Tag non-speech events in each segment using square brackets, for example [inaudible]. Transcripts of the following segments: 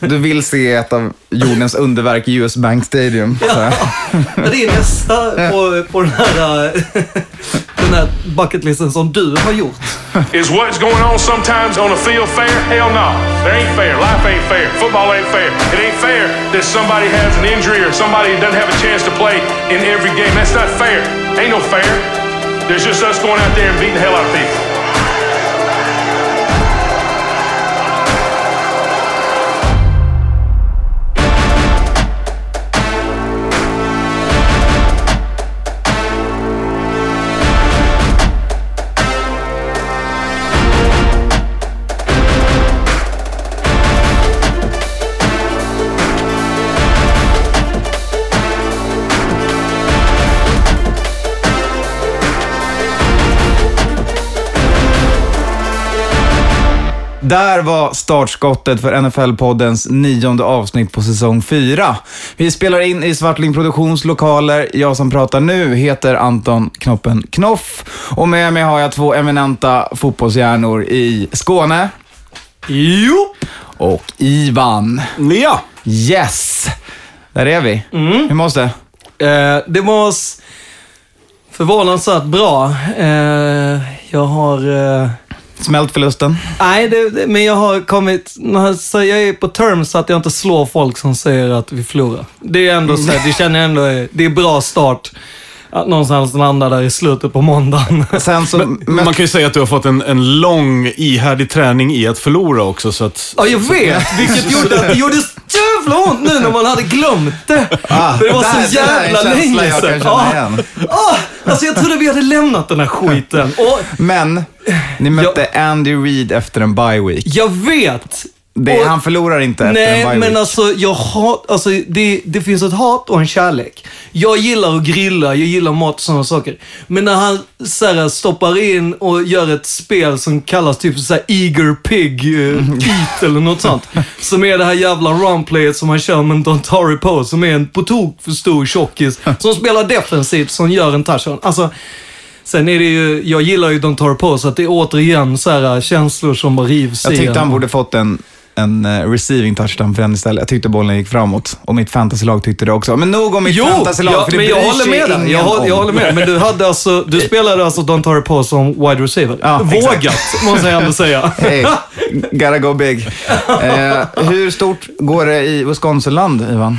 Du vill se ett av jordens underverk i US Bank Stadium. Så här. Det är nästa [laughs] på, på den här, [laughs] den här bucketlisten som du har gjort. Is what's going on sometimes on the field fair? Hell no. It ain't fair. Life ain't fair. Football ain't fair. It ain't fair that somebody has an injury or somebody doesn't have a chance to play in every game. That's not fair. Ain't no fair. There's just us going out there and beating the hell out of people. Där var startskottet för NFL-poddens nionde avsnitt på säsong 4. Vi spelar in i Svartling Produktions lokaler. Jag som pratar nu heter Anton Knoppen Knoff och med mig har jag två eminenta fotbollshjärnor i Skåne Jo! och Ivan. Ja. Yes! Där är vi. Hur mås det? Eh, det var s- förvånansvärt bra. Eh, jag har... Eh, Smält förlusten? nej, det, det, men jag har kommit... Alltså, jag är på terms så att jag inte slår folk som säger att vi förlorar. Det är ändå så här, det känner jag ändå är, det är bra start. Att någonstans landa där i slutet på måndagen. Sen så... Men, man kan ju säga att du har fått en, en lång, ihärdig träning i att förlora också. Så att, Ja, jag vet. Vilket gjorde att det gjorde så jävla ont nu när man hade glömt det. För det var där- så det där är en jävla länge jag kan sedan. Ja. igen. Ah, alltså jag trodde vi hade lämnat den här skiten. Och Men, ni mötte Andy Reid efter en bye week. jag vet. Det, Och- han förlorar inte efter en Nej, bye men week. alltså, jag hat, alltså det, det finns ett hat och en kärlek. Jag gillar att grilla, jag gillar mat och sådana saker. Men när han så här, stoppar in och gör ett spel som kallas typ så här Eager Pig uh, Eat eller något sånt. [laughs] Som är det här jävla runplayet som han kör med en Dontari på, som är en på tok för stor tjockis. Som spelar defensivt, som gör en touchdown. Alltså, Sen är det ju, jag gillar ju Don't Tar på så att det är återigen så här känslor som bara rivs Jag tyckte han borde fått en, en eh, receiving touchdown för den istället. Jag tyckte bollen gick framåt. Och mitt fantasylag tyckte det också. Men nog om mitt Jo, fantasylag, ja, för det men jag håller med dig. Jag, håller- jag håller med. Men du, hade alltså, du [laughs] spelade alltså Don't Tar på som wide receiver. Ja, Vågat, exakt. måste jag ändå säga. [laughs] Hey, gotta go big. [laughs] Eh, hur stort går det i Wisconsinland, Ivan?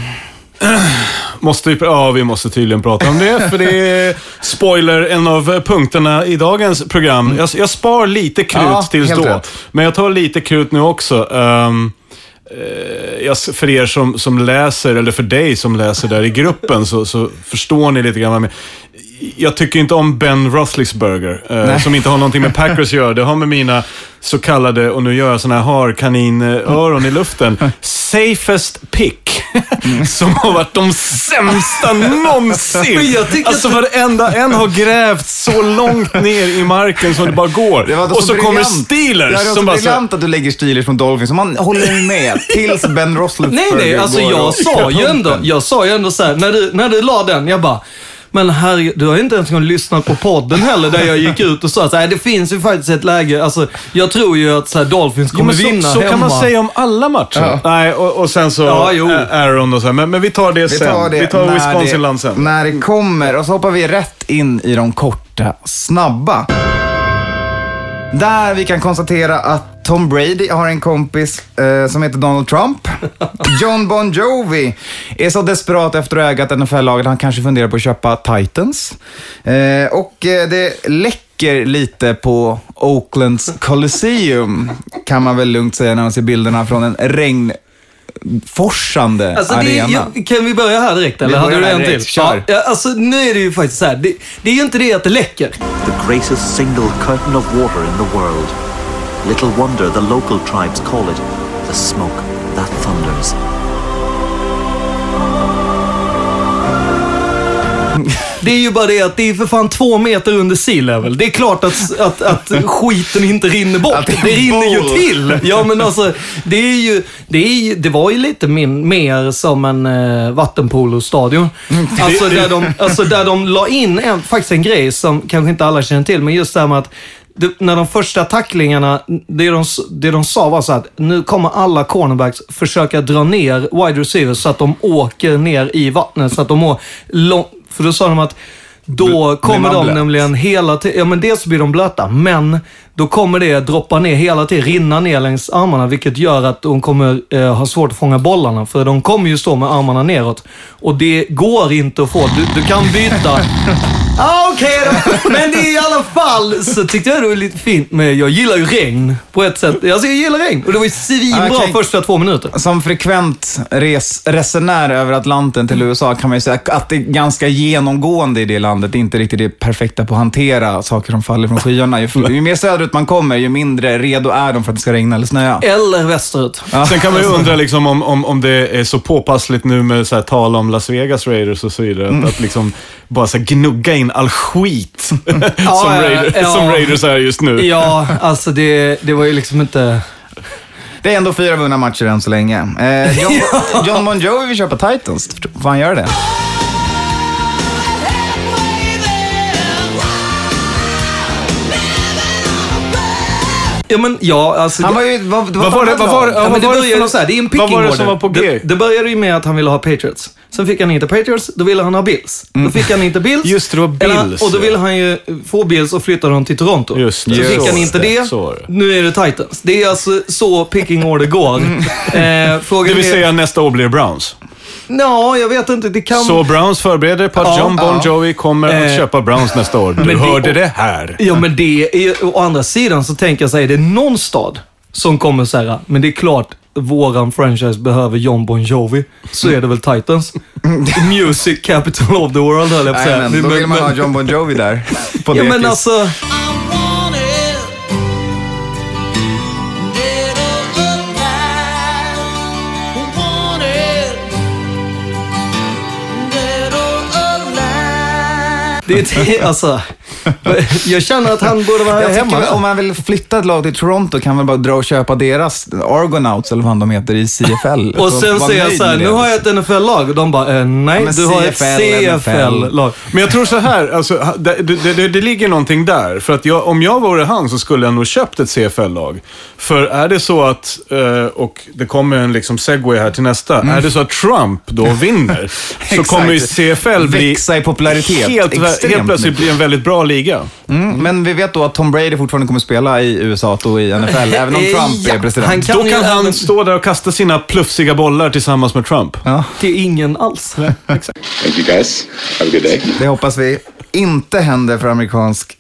[clears throat] Måste vi, ja, vi måste tydligen prata om det, för det är spoiler, en av punkterna i dagens program. Jag, jag spar lite krut Ja, tills då, rätt. men jag tar lite krut nu också. Eh, jag, för er som, som läser, eller för dig som läser där i gruppen, så, så förstår ni lite grann. Jag. Jag tycker inte om Ben Roethlisberger, eh, som inte har någonting med Packers att göra. Det har med mina så kallade, och nu gör jag sådana här harkaninöron i luften, safest pick. som har varit de sämsta någonsin. Jag alltså varenda en har grävt så långt ner i marken som det bara går. Det och så kommer briljant. Steelers Ja, det så som bara så, briljant att du lägger Steelers mot Dolphins. Man håller med tills Ben Roethlisberger Nej, nej, alltså jag och- sa ju ändå, jag sa ju ändå så här, när du, när du la den, jag bara, men herregud, du har ju inte ens gång lyssnat på podden heller där jag gick ut och sa att så här, det finns ju faktiskt ett läge, alltså jag tror ju att så här, Dolphins kommer så, vinna så hemma. kan man säga om alla matcher. Ja. Nej, och, och sen så Ja, jo. Aaron och så här. Men, men vi tar det Vi sen. tar det vi tar när Wisconsin-land det, sen. när det kommer. Och så hoppar vi rätt in i de korta, snabba. Där vi kan konstatera att Tom Brady har en kompis eh, som heter Donald Trump. [laughs] John Bon Jovi är så desperat efter att äga ett NFL-lag att han kanske funderar på att köpa Titans. Eh, och eh, det läcker lite på Oaklands Coliseum, kan man väl lugnt säga när man ser bilderna från en regnforsande Alltså det, arena. är- kan vi börja här direkt eller? Hade du en till? Kör. Ja, alltså nu är det ju faktiskt så här. Det, det är ju inte det att det läcker. the greatest single curtain of water in the world. Little wonder the local tribes call it the smoke that thunders. Det är ju bara det att det är för fan två meter under sea level. Det är klart att, att, att skiten inte rinner bort. Att det Det rinner ju till. Ja men alltså, det är ju, det, är ju, det var ju lite min, mer som en uh, vattenpolostadion. Alltså där, de, alltså där de la in en, faktiskt en grej som kanske inte alla känner till, men just det här med att det, när de första tacklingarna, det de, det de sa var så att nu kommer alla cornerbacks försöka dra ner wide receivers så att de åker ner i vattnet. Så att de mår långt, för då sa de att då kommer de blöt? nämligen hela tiden, ja men dels blir de blöta, men då kommer det droppa ner hela tiden, rinna ner längs armarna, vilket gör att de kommer eh, ha svårt att fånga bollarna. För de kommer ju stå med armarna neråt. Och det går inte att få. Du, du kan byta. Ah, Okej då. Men det är i alla fall så tyckte jag det var lite fint med, jag gillar ju regn på ett sätt. Alltså jag gillar regn. Och det var ju svinbra Okej. första två minuter. Som frekvent res, resenär över Atlanten till USA kan man ju säga att det är ganska genomgående i det landet. Det är inte riktigt det perfekta på att hantera saker som faller från skyarna. Ju, ju mer söderut man kommer, ju mindre redo är de för att det ska regna eller snöa. Eller västerut. Sen kan man ju undra liksom, om, om, om det är så påpassligt nu med så här, tal om Las Vegas Raiders och så vidare. Mm. Att, att liksom bara så gnugga in all skit som, [laughs] Ja, Raiders, ja. som Raiders är just nu. Ja, alltså det, det var ju liksom inte... Det är ändå fyra vunna matcher än så länge. Eh, John, [laughs] John Bon Jovi vill köpa Titans. Får han göra det? Ja, men ja, alltså... Han var ju... Vad, Vad var det- vad var det- Ja, men vad det det började så här, det är en vad picking var det som var på G? Det, det började ju med att han ville ha Patriots. Sen fick han inte Patriots, då ville han ha Bills. Då fick han inte Bills. Just det, det var Bills, Och då ville han ju få Bills och flytta dem till Toronto. Just det. Så fick han inte det, det. det. Nu är det Titans. Det är alltså så picking order går. Eh, frågan Det vill säga nästa år blir Browns. Ja, jag vet inte. Det kan... Så Browns förbereder på att Ja, John Bon ja. Jovi kommer att Eh, köpa Browns nästa år. Du men det- hörde det här. Ja, men det är, å andra sidan så tänker jag så här, är det någon stad som kommer säga, men det är klart, våran franchise behöver John Bon Jovi, så är det väl Titans. [laughs] Music capital of the world, höll jag på att säga. Nej, men, då vill man ha John Bon Jovi där. På Ja, men alltså, det är det, alltså. [laughs] Jag känner att han borde vara Jag hemma. väl, om man vill flytta ett lag till Toronto kan man bara dra och köpa deras Argonauts, eller vad de heter, i CFL. [laughs] Och sen säger jag så här, nu har jag ett NFL-lag och de bara, eh, nej, Ja, du har ett CFL, CFL-lag. Men jag tror så här, alltså, det, det, det, det ligger någonting där. För att jag, om jag vore han så skulle jag nog köpt ett CFL-lag. För är det så att, eh, och det kommer en liksom segway här till nästa, är det så att Trump då vinner, [laughs] så kommer ju CFL bli Växa i popularitet helt, helt plötsligt bli en väldigt bra liga. Mm, men vi vet då att Tom Brady fortfarande kommer spela i USA och i NFL, även om Trump ja, är president. han kan- Då kan ju han även- stå där och kasta sina plufsiga bollar tillsammans med Trump. Ja, Det är ingen alls. Thank you guys. Have a good day. det hoppas vi inte händer för amerikansk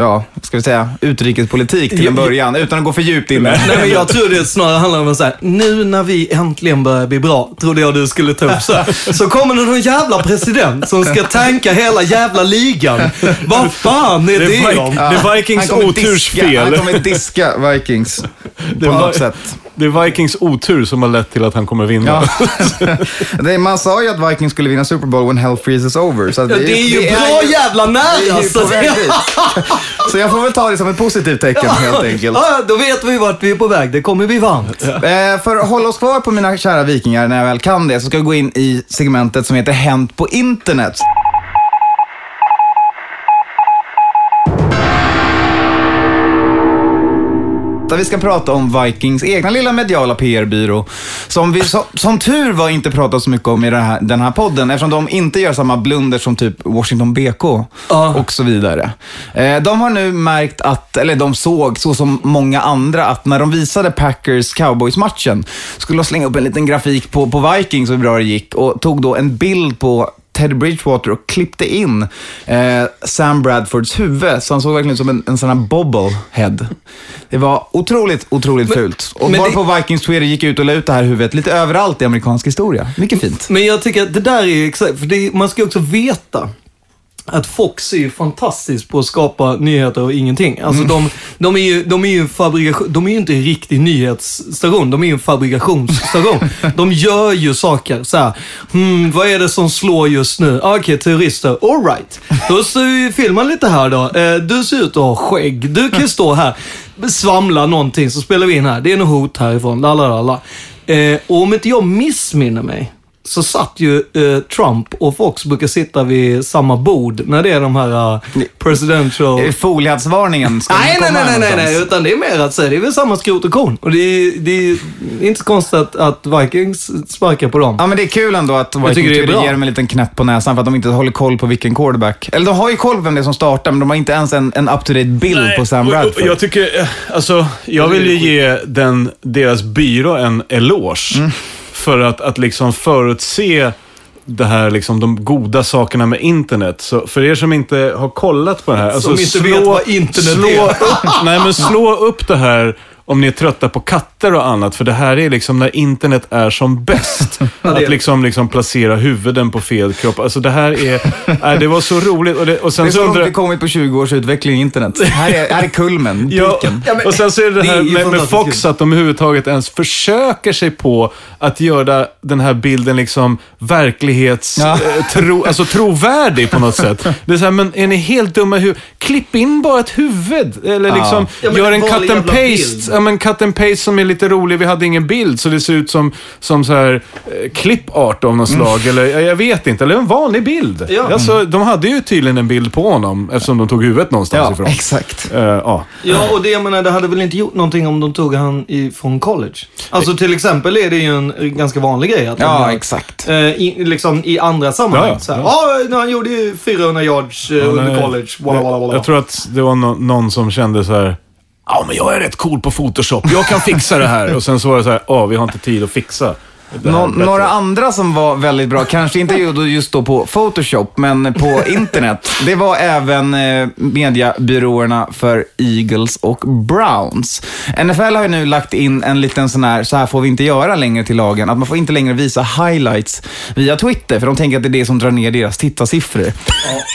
ja, ska vi säga, utrikespolitik till en början, utan att gå för djupt in Nej, men jag [laughs] tror det snarare handlar om att säga, nu när vi äntligen börjar bli bra, trodde jag du skulle ta upp så. [laughs] Så kommer det någon jävla president som ska [laughs] tanka hela jävla ligan. Vad fan är Det det om? det är Vikings otursfel. Han kommer diska Vikings på något sätt. Det är Vikings otur som har lett till att han kommer vinna. Ja. [laughs] det, man sa ju att Vikings skulle vinna Super Bowl when hell freezes over. Så att Ja, det är ju bra jävla det nära! är ju Så, på väg dit. Så jag får väl ta det som ett positivt tecken helt enkelt. ja, då vet vi vart vi är på väg. Det kommer bli varmt. Eh, för att hålla oss kvar på mina kära vikingar när jag väl kan det, så ska jag gå in i segmentet som heter Hänt på internet. Där vi ska prata om Vikings egna lilla mediala PR-byrå. Som vi som, som tur var inte pratat så mycket om i den här, den här podden eftersom de inte gör samma blunder som typ Washington BK Ja. och så vidare. Eh, de har nu märkt att, eller de såg så som många andra, att när de visade Packers-Cowboys-matchen skulle de slänga upp en liten grafik på, på Vikings och hur bra det gick och tog då en bild på Ted Bridgewater och klippte in eh, Sam Bradfords huvud, så han såg verkligen ut som en, en sån här bobblehead. Det var otroligt, otroligt fult. Och men bara det- på Vikings Twitter gick ut och la ut det här huvudet lite överallt i amerikansk historia. Mycket fint. Men jag tycker att det där är exakt, för det, man ska ju också veta att Fox är ju fantastiskt på att skapa nyheter och ingenting. Alltså de, de, är ju, de är ju fabrikation, de är ju inte en riktig nyhetsstation, de är ju en fabrikationsstation. [laughs] de gör ju saker så här. Hmm, vad är det som slår just nu? Ah, Okej, terrorister. All right. Då så vi filmar lite här då. Eh, du ser ut att ha skägg. Du kan stå här, svamla någonting, så spelar vi in här. Det är något hot härifrån. Lalalala. Eh, och om inte jag missminner mig, så satt ju eh, Trump och Fox brukar sitta vid samma bord när det är de här uh, presidential... Eh, Foliehattsvarningen ska Nej, nej, komma nej, nej, nej, nej, utan det är mer att säga, det är väl samma skrot och korn. Och det är, det är inte så konstigt att, att Vikings sparkar på dem. Ja, men det är kul ändå att Vikings ger dem en liten knäpp på näsan för att de inte håller koll på vilken quarterback. Eller de har ju koll på vem det är som startar, men de har inte ens en, en up-to-date bild på Sam Bradford. Jag tycker, eh, alltså, jag vill ju ge den, deras byrå en eloge. Mm. För att, att liksom förutse det här, liksom, de goda sakerna med internet. Så för er som inte har kollat på det här. alltså, Som inte vet vad internet slå är. Upp, nej, men slå upp det här om ni är trötta på katter och annat. För det här är liksom när internet är som bäst. [laughs] det att det. liksom, liksom placera huvuden på fel kropp. Alltså det här är, [laughs] nej, det var så roligt. Och, det, och det sen är så så långt undrar vi kommit på 20 års utveckling i internet. [laughs] Här är, här är kulmen, Ja, och sen så är det det det här med, med Fox, att de överhuvudtaget ens försöker sig på att göra den här bilden liksom verklighets... Ja. eh, Tro, alltså trovärdig på något sätt. Det är så här, men är ni helt dumma i huvudet? Klipp in bara ett huvud. Eller liksom, Ja, gör en cut and paste. Ja, men cut and paste som är lite rolig. Vi hade ingen bild, så det ser ut som, som så här eh, klippart av något slag. Eller jag, vet inte. Eller en vanlig bild. Ja. Alltså, de hade ju tydligen en bild på honom eftersom de tog huvudet någonstans Ja, ifrån. exakt. Eh, ja. Ja, och det jag menar, det hade väl inte gjort någonting om de tog han i, från college? Alltså till exempel är det ju en ganska vanlig grej att de Ja, gör, exakt. eh, i, liksom i andra sammanhang. Ja, ja, så här, ja. ja, han gjorde ju 400 yards eh, under college. Walla, walla, walla. Jag tror att det var nå- någon som kände så här. Ja, men jag är rätt cool på Photoshop. Jag kan fixa det här. Och sen så var det så här. Ja, vi har inte tid att fixa. det Nå- bättre." några andra som var väldigt bra, kanske inte just då på Photoshop, men på internet. Det var även eh, mediebyråerna för Eagles och Browns. NFL har ju nu lagt in en liten sån här, så här får vi inte göra längre till lagen, att man får inte längre visa highlights via Twitter, för de tänker att det är det som drar ner deras tittarsiffror. Eh,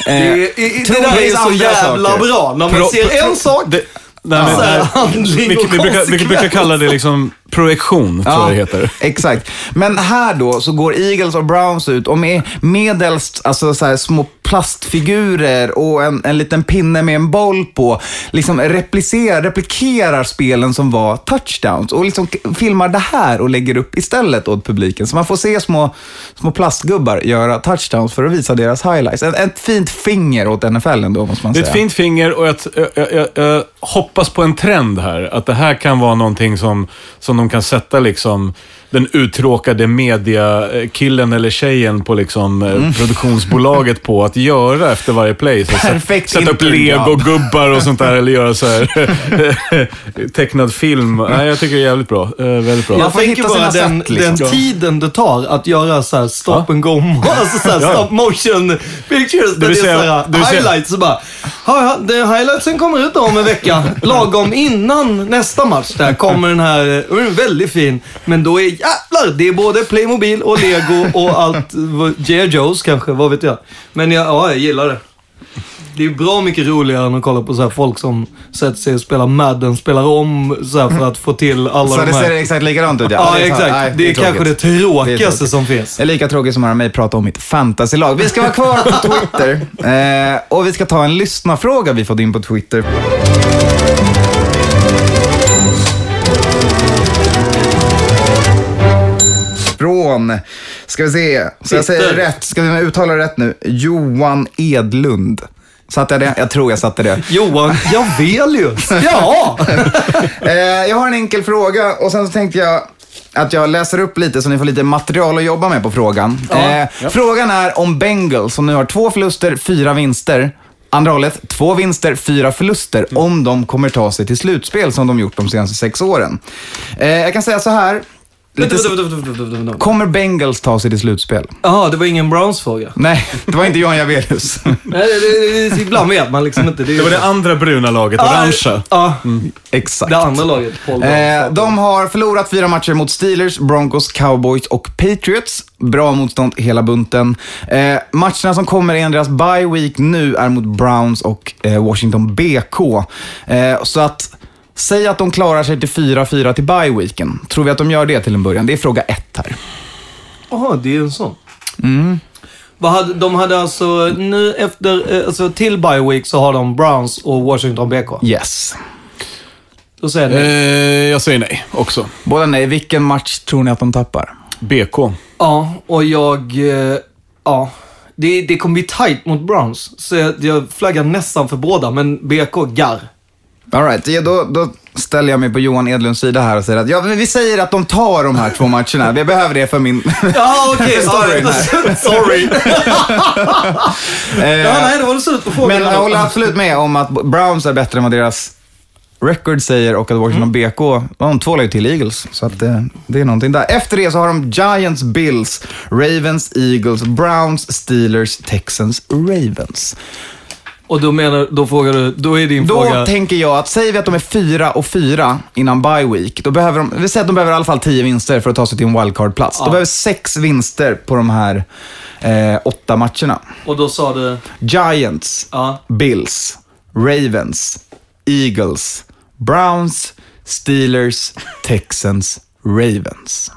Det, är- i- det där är så jävla saker. bra. När man Pro- ser pro- en sak, Det, nej, men, så här, nej. handling vi, vi, brukar, vi brukar kalla det liksom projektion, tror jag det heter. Exakt. Men här då så går Eagles och Browns ut och med medelst alltså så här små plastfigurer och en, en liten pinne med en boll på liksom replicerar, replikerar spelen som var touchdowns och liksom filmar det här och lägger upp istället åt publiken. Så man får se små, små plastgubbar göra touchdowns för att visa deras highlights. Ett, ett fint finger åt NFL ändå, måste man Det är säga. ett fint finger och jag, jag, jag, jag hoppas på en trend här. Att det här kan vara någonting som, som de kan sätta liksom den uttråkade mediakillen eller tjejen på liksom, eh, produktionsbolaget på att göra efter varje play. Så Perfekt Sätta upp legogubbar och sånt där eller göra så här [laughs] tecknad film. Nej, jag tycker det är jävligt bra. Eh, väldigt bra. Man Jag får tänker hitta bara den, sätt, liksom. den tiden det tar att göra så här stop Ja. and go, alltså så här Ja. stop motion pictures. Det är säga- så här det highlights och bara, ja, det, highlightsen kommer ut om en vecka. Lagom innan nästa match där kommer den här, den är väldigt fin. Men då är jävlar, det är både Playmobil och Lego och allt, J.R. Joe's kanske, vad vet jag. Men jag, ja, jag gillar det. Det är bra mycket roligare än att kolla på så här folk som sätter sig och spelar Madden, spelar om så för att få till alla Så de det här... ser exakt likadant ut, ja. Ja, det är exakt. Nej, det är, kanske det tråkigaste tråkigt. som finns. Det är lika tråkigt som att höra mig prata om mitt fantasylag. Vi ska vara kvar på Twitter [laughs] eh, och vi ska ta en lyssnarfråga vi fått in på Twitter. Från, ska vi se, så jag säger rätt, ska vi uttala det rätt nu? Johan Edlund. Satte jag det? Jag tror jag satte det. Johan Javelius. Ja! [laughs] Eh, jag har en enkel fråga och sen så tänkte jag att jag läser upp lite så ni får lite material att jobba med på frågan. Eh, Frågan är om Bengals som nu har två förluster, fyra vinster. Andra hållet, två vinster, fyra förluster. Om de kommer ta sig till slutspel som de gjort de senaste sex åren. Eh, jag kan säga så här. Lite Vänta, vänta, vänta, vänta, vänta, vänta. kommer Bengals ta sig till slutspel? Jaha, det var ingen Browns-fråga. Nej, det var inte Johan Javelius. [laughs] Nej, det, det, det, ibland vet man liksom inte. Det var det andra bruna laget, orangea. Ja, Exakt. det andra laget. Paul Eh, de har förlorat fyra matcher mot Steelers, Broncos, Cowboys och Patriots. Bra motstånd hela bunten. Eh, matcherna som kommer i deras bye week nu är mot Browns och eh, Washington BK. Eh, så att, säg att de klarar sig till 4-4 till bye weeken. Tror vi att de gör det till en början? Det är fråga ett här. Jaha, det är en sån. Mm. Vad hade, de hade alltså, nu efter, eh, alltså till bye week så har de Browns och Washington BK. Yes. Då säger ni. Eh, jag säger nej också. Båda nej. Vilken match tror ni att de tappar? BK. Ja, och jag... eh, Ja. Det, det kommer bli tight mot Browns. Så jag, jag flaggar nästan för båda, men BK garr. All right, ja, då, då ställer jag mig på Johan Edlunds sida här och säger att ja, vi säger att de tar de här två matcherna. Vi behöver det för min... Ja, okej. [laughs] storyn här. [laughs] Sorry. [laughs] Eh, ja, nej, det var slut på frågan. Men jag håller absolut med om att Browns är bättre än vad deras record säger och att Washington BK, de tvålar ju till Eagles. Så att det, det är någonting där. Efter det så har de Giants, Bills, Ravens, Eagles, Browns, Steelers, Texans, Ravens. Och då menar, då frågar du, då är din Då fråga... tänker jag att, säger vi att de är fyra och fyra innan bye week, då behöver de, vi säger att de behöver i alla fall tio vinster för att ta sig till en wildcard-plats. De behöver sex vinster på de här eh, åtta matcherna. Och då sa du... Giants, Ja. Bills, Ravens, Eagles, Browns, Steelers, Texans, Ravens.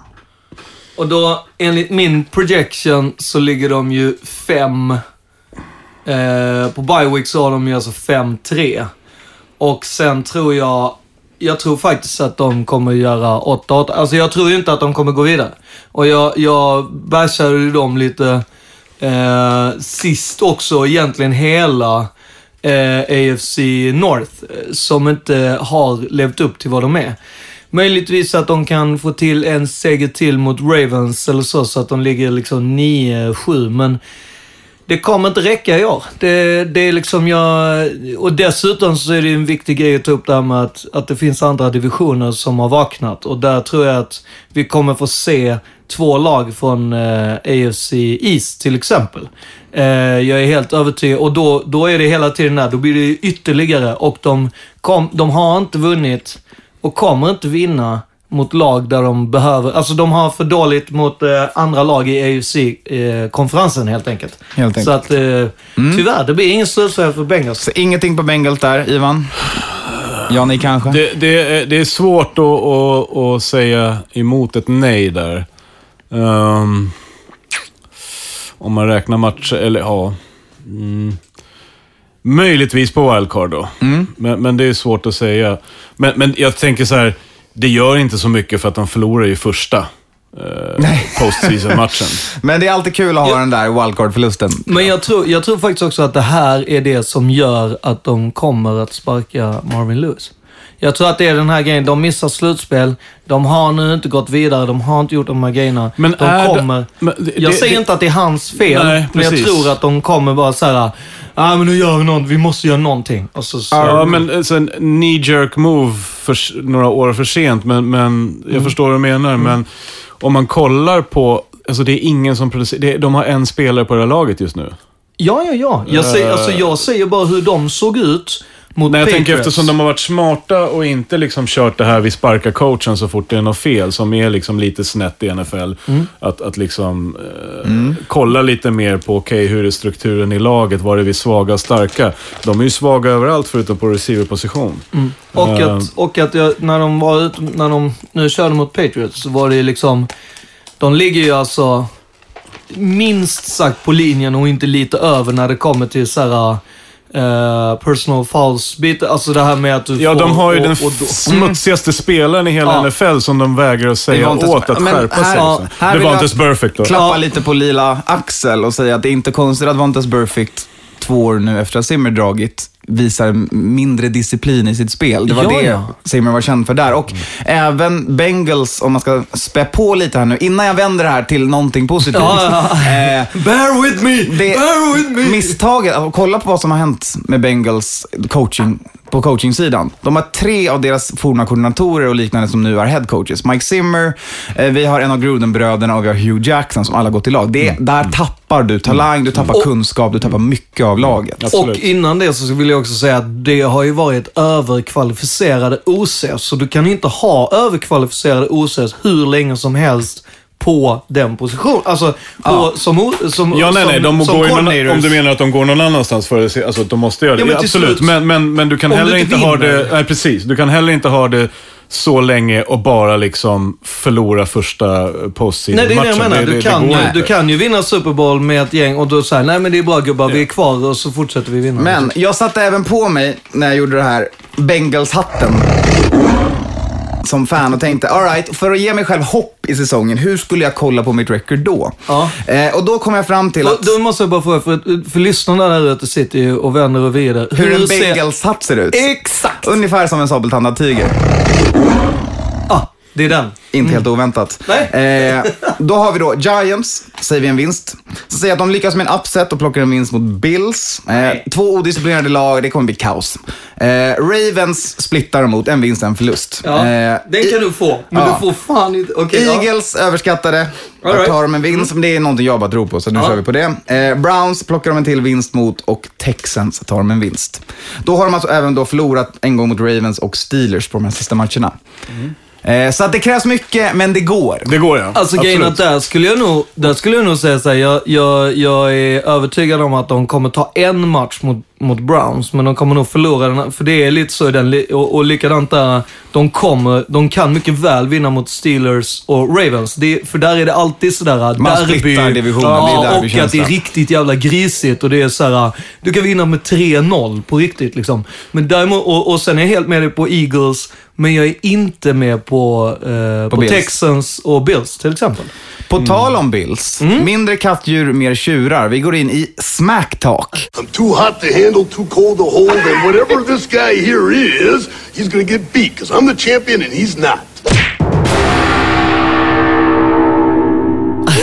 Och då, enligt min projection, så ligger de ju fem... Eh, på Biowick så har de ju alltså 5-3. Och sen tror jag... Jag tror faktiskt att de kommer göra 8-8. Alltså jag tror ju inte att de kommer gå vidare. Och jag, jag bashade ju dem lite eh, sist också, egentligen hela eh, AFC North, eh, som inte har levt upp till vad de är. Möjligtvis att de kan få till en seger till mot Ravens eller så, så att de ligger liksom 9-7, men det kommer inte räcka i år. Det, det är liksom jag... Och dessutom så är det en viktig grej att ta upp det här med att, att det finns andra divisioner som har vaknat. Och där tror jag att vi kommer få se två lag från eh, AFC East till exempel. Eh, jag är helt övertygad. Och då, då är det hela tiden där, då blir det ytterligare. Och de, kom, de har inte vunnit och kommer inte vinna mot lag där de behöver... Alltså de har för dåligt mot eh, andra lag i AFC-konferensen helt enkelt. Helt enkelt. Så att eh, tyvärr, det blir ingen slutspel för Bengals. Så ingenting på Bengals där, Ivan? Ja, ni kanske? Det, det, är, det är svårt att, att, att säga emot ett nej där. Ehm, om man räknar matcher, eller ja. Mm, möjligtvis på wildcard då. Men, men det är svårt att säga. Men, men jag tänker så här, det gör inte så mycket för att de förlorar ju första eh, postseason-matchen. [laughs] Men det är alltid kul att ha Ja. den där wildcard-förlusten. Men jag tror, jag tror faktiskt också att det här är det som gör att de kommer att sparka Marvin Lewis. Jag tror att det är den här grejen. De missar slutspel. De har nu inte gått vidare. De har inte gjort de här grejerna. Men de är det- kommer... men det- jag säger det- inte att det är hans fel, Nej, men jag tror att de kommer bara så här. ah, men nu gör vi något. Vi måste göra någonting. Så, så, Ja, men alltså, en knee jerk move för, några år för sent, men, men jag förstår vad du menar. Men om man kollar på, alltså det är ingen som producerar, det, de har en spelare på det här laget just nu. Ja, ja, ja. Jag säger, alltså, jag säger bara hur de såg ut mot Nej, jag tänker Patriots. eftersom de har varit smarta och inte liksom kört det här vi sparkar coachen så fort det är något fel, som är liksom lite snett i NFL. Att, att liksom eh, kolla lite mer på, okej, hur är strukturen i laget? Var är vi svaga och starka? De är ju svaga överallt förutom på receiverposition. Och Eh. att, och att jag, när de var ute, när de nu körde mot Patriots så var det liksom, de ligger ju alltså minst sagt på linjen och inte lite över när det kommer till så här eh, personal fouls bit Alltså det här med att du Ja, får... de har ju och, den och smutsigaste spelaren i hela Ja. NFL som de vägrar att säga åt att skärpa här- sig. ja, liksom. här vill jag- Devontae Perfect då. Klappa Ja. lite på lila axel och säga att det är inte konstigt att Vontas Burfict två år nu efter att Zimmer dragit visar mindre disciplin i sitt spel. Det var Ja, det ja. Simmer var känd för där. Och även Bengals, om man ska spä på lite här nu, innan jag vänder det här till någonting positivt. Ja. Eh, Bear with me! det Bear with me! misstaget, kolla på vad som har hänt med Bengals coaching, på coachingsidan. De har tre av deras forna koordinatorer och liknande som nu är head coaches. Mike Zimmer, eh, vi har en av Gruden-bröderna och vi har Hugh Jackson som alla gått i lag. Det, Där tappar du talang, du tappar Och- kunskap, du tappar mycket av laget. Absolut. Och innan det så vill jag också säga att det har ju varit överkvalificerade OCs. Så du kan inte ha överkvalificerade OCs hur länge som helst på den positionen. Alltså, på, Ja. som, som Ja, nej, som, nej. De som går ju någon, om du menar att de går någon annanstans för att alltså att de måste göra det. Ja, men absolut. Men, men, men du kan Om heller du inte inte ha det... Nej, precis. Du kan heller inte ha det så länge och bara liksom förlora första postseason Nej, det är det jag matchen. menar. Du, kan, ju, du kan ju vinna Super Bowl med ett gäng och då säger nej men det är bra gubbar, vi är kvar och så fortsätter vi vinna. Men jag satte även på mig, när jag gjorde det här, Bengals-hatten. Som fan och tänkte, all right, för att ge mig själv hopp i säsongen, hur skulle jag kolla på mitt record då? Ja. Eh, och då kom jag fram till att Då måste jag bara fråga, för, för lyssnarna där ute sitter ju och vänder och vrider. hur en ser- bagelshatt ser ut. Exakt! Ungefär som en sabeltandad tiger. Det är den. Inte helt oväntat. Nej. Eh, då har vi då Giants, säger vi en vinst. Så säger jag att de lyckas med en upset och plockar en vinst mot Bills. Eh, två odisciplinerade lag, det kommer bli kaos. Eh, Ravens splittar emot en vinst, en förlust. Ja, Eh, den kan du få. Men ja. du får fan inte... Ja. Eagles överskattade. All right. tar de en vinst, men det är någonting jag bara tror på, så nu Ja. kör vi på det. Eh, Browns plockar de en till vinst mot och Texans tar de en vinst. Då har de alltså även då förlorat en gång mot Ravens och Steelers på de här sista matcherna. Mm. Eh, så att det krävs mycket, men det går. Det går ja. Alltså grejen att där skulle jag nog, där skulle jag nog säga så här, jag, jag, jag är övertygad om att de kommer ta en match mot, mot Browns, men de kommer nog förlora den, för det är lite så i den, och, och likadant där, de kommer, de kan mycket väl vinna mot Steelers och Ravens. Det, för där är det alltid sådär Man splittar divisionen, ja, det är och att det är riktigt jävla grisigt och det är såhär, du kan vinna med 3-0 på riktigt liksom. Men däremot, och, och sen är jag helt med dig på Eagles, men jag är inte med på, eh, på, Bills. Texans och Bills till exempel. På tal om Bills, Mm. mindre kattdjur, mer tjurar. Vi går in i Smack Talk. I'm too hot to handle, too cold to hold, and whatever this guy here is, he's gonna get beat, because I'm the champion and he's not.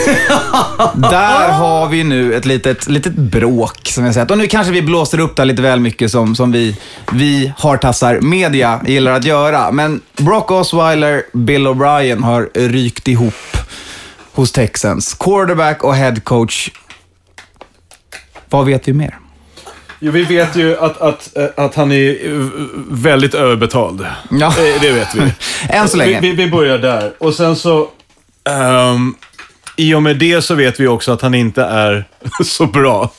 [laughs] Där har vi nu ett litet, litet bråk, som jag sett. Och nu kanske vi blåser upp det lite väl mycket som, som vi, vi hartassar media gillar att göra. Men Brock Osweiler, Bill O'Brien har rykt ihop hos Texans. Quarterback och head coach. Vad vet vi mer? Jo, vi vet ju att, att, eh, att han är väldigt överbetald. Ja. Eh, Det vet vi. [laughs] Än så länge. Vi, vi, vi börjar där. Och sen så... ehm, I och med det så vet vi också att han inte är [laughs] så bra.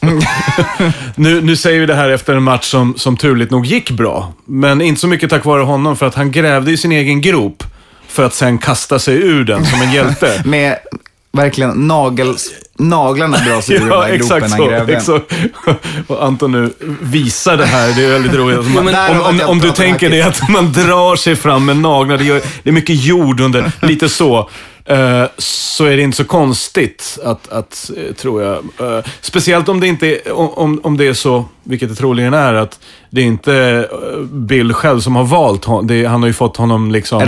[laughs] nu, nu säger vi det här efter en match som, som turligt nog gick bra. Men inte så mycket tack vare honom, för att han grävde i sin egen grop för att sen kasta sig ur den som en hjälte. [laughs] Med verkligen nagel, naglarna dras ur Ja, här exakt gropen han grävde. Exakt. Och Anton nu visar det här, det är väldigt roligt. Alltså, man, om, om, om du tänker dig att man drar sig fram med naglar, det, gör, det är mycket jord under, lite så. Eh, så är det inte så konstigt att, att eh, tror jag. eh, speciellt om det inte är, om, om det är så, vilket det troligen är, att det är inte Bill själv som har valt honom. Det är, han har ju fått honom liksom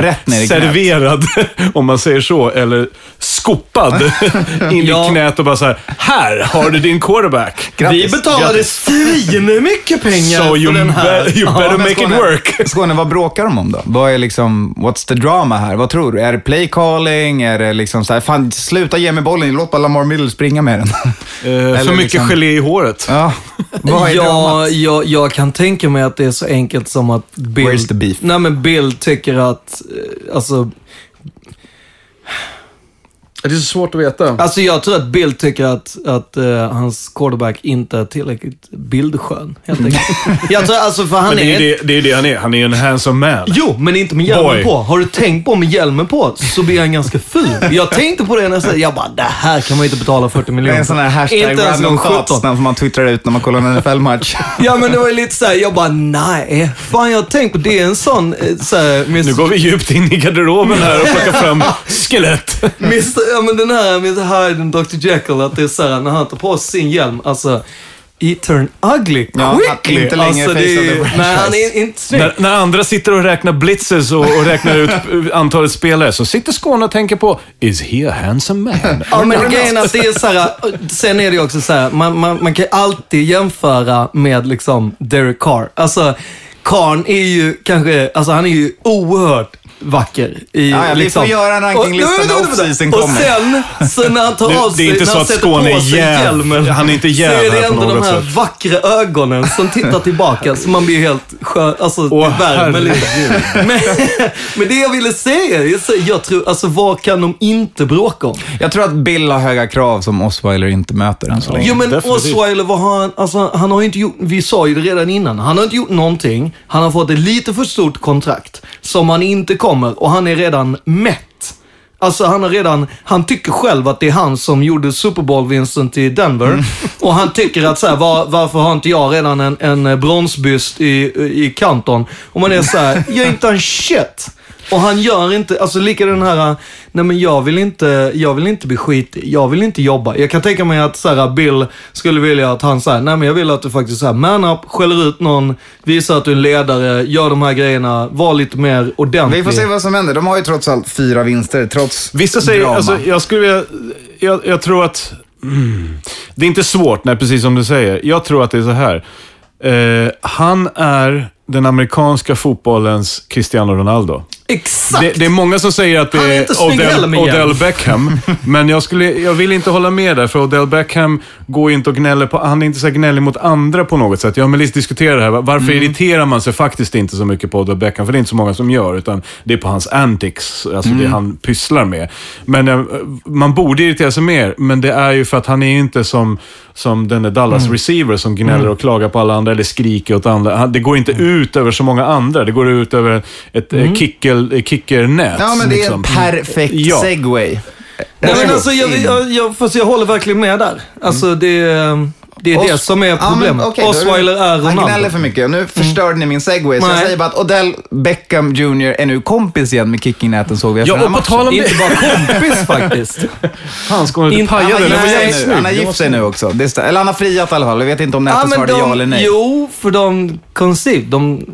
serverad, [laughs] om man säger så, eller skopad [laughs] in Ja. i knät och bara så här, här har du din quarterback. Grattis. Vi betalade svin mycket pengar So you, för den här. be, you better men make it Skåne, work. Skåne, vad bråkar de om då? Vad är liksom, what's the drama här? Vad tror du? Är det play calling? Är det liksom så här, fan sluta ge mig bollen, låt bara Lamar Miller springa med den. Eh, för mycket liksom- gelé i håret. Ja, vad är Ja, jag, jag kan tänka mig att det är så enkelt som att Bill... Where's the beef? Nej, men Bill tycker att, eh, alltså, Det är så svårt att veta. alltså jag tror att Bill tycker att, att eh, hans quarterback inte är tillräckligt bildskön, helt enkelt. [laughs] jag tror alltså, för han Men det är är... ju det, det, är det han är. Han är ju en handsome man. Jo, men inte med hjälmen Boy. på. Har du tänkt på med hjälmen på så blir han ganska ful. Jag tänkte på det när jag sa, jag bara, det här kan man inte betala 40 Det miljoner är en sån här hashtag Inte random någon thoughts 17. den som man twittrar ut när man kollar en NFL-match. [laughs] Ja, men det var ju lite såhär, jag bara, nej. Fan, jag har tänkt på, det är en sån, eh, såhär, Nu går vi djupt in i garderoben här och plockar fram skelett. [laughs] ja men den här Mr Hyde och Dr Jekyll, att det är såhär när han tar på sig sin hjälm, alltså He turn ugly Ja, quickly. inte längre alltså, det. Nej, han är inte snygg. När, när andra sitter och räknar blitzes och, och räknar ut antalet spelare så sitter Skåne och tänker på Is he a handsome man? Ja, men grejen är att det är så här, sen är det ju också så här, man, man, man kan alltid jämföra med liksom Derek Carr. Alltså, Karn är ju kanske, alltså han är ju oerhört vacker. I, Ja, ja, vi liksom. får göra en rankinglista Och- när off-season Och kommer. sen, så när han tar av sig, när han att sätter Skåne på sig jäv. hjälmen, Han är inte jäv så är det på ändå de något här sätt. vackra ögonen som tittar tillbaka, så man blir helt skön, alltså Åh, det värmer lite. Men, men det jag ville säga, jag, säger- jag tror, alltså vad kan de inte bråka om? Jag tror att Bill har höga krav som Osweiler inte möter än så länge. Jo men definitivt. Osweiler, vad har han, alltså, han har inte gjort, vi sa ju det redan innan, han har inte gjort någonting. Han har fått ett lite för stort kontrakt som han inte kommer och han är redan mätt. Alltså han har redan, han tycker själv att det är han som gjorde Super Bowl-vinsten till Denver. Mm. [laughs] Och han tycker att så här, var, varför har inte jag redan en, en bronsbyst i, i Canton? Och man är så här, jag är inte en shit. Och han gör inte, alltså lika den här, nej men jag vill inte, jag vill inte bli skit, jag vill inte jobba. Jag kan tänka mig att så här, Bill skulle vilja att han säger, nej men jag vill att du faktiskt så här, man up, skäller ut någon, visar att du är en ledare, gör de här grejerna, var lite mer ordentlig. Vi får se vad som händer. De har ju trots allt fyra vinster, trots Vissa säger, drama. alltså, jag skulle vilja, jag, jag tror att, mm, det är inte svårt, nej, precis som du säger. Jag tror att det är så här. Eh, han är den amerikanska fotbollens Cristiano Ronaldo. Exakt! Det, det är många som säger att det är är, Odell. Odell Beckham. men jag, skulle, jag vill inte hålla med där, för Odell Beckham går ju inte och gnäller på... Han är inte så gnällig mot andra på något sätt. Jag och Melis diskuterar det här. Varför Mm. irriterar man sig faktiskt inte så mycket på Odell Beckham? För det är inte så många som gör, utan det är på hans antics, alltså Mm. det han pysslar med. Men eh, man borde irritera sig mer, men det är ju för att han är ju inte som, som den där Dallas Mm. receiver som gnäller och klagar på alla andra eller skriker åt andra. Det går inte Mm. ut över så många andra. Det går ut över ett mm. kicker, kickernät. Ja, men det är liksom. en perfekt Ja. Nej, men alltså, jag, jag, jag, fast jag håller verkligen med där. Alltså det, det är Os- det som är Ja, men problemet. är det- Osweiler är Han gnäller Ronaldo. för mycket. Nu förstörde ni min segway, så jag Nej. säger bara att Odell Beckham Jr är nu kompis igen med kickingnäten såg vi efter Ja, den här och på matchen. tal om Inte det. bara kompis faktiskt. [laughs] Han ska inte Inte- Han paja jag är nu. Han har gift sig nu också. Det eller han har friat i alla fall. Jag vet inte om nätet svarade ja eller nej. Jo, för de conceived. De,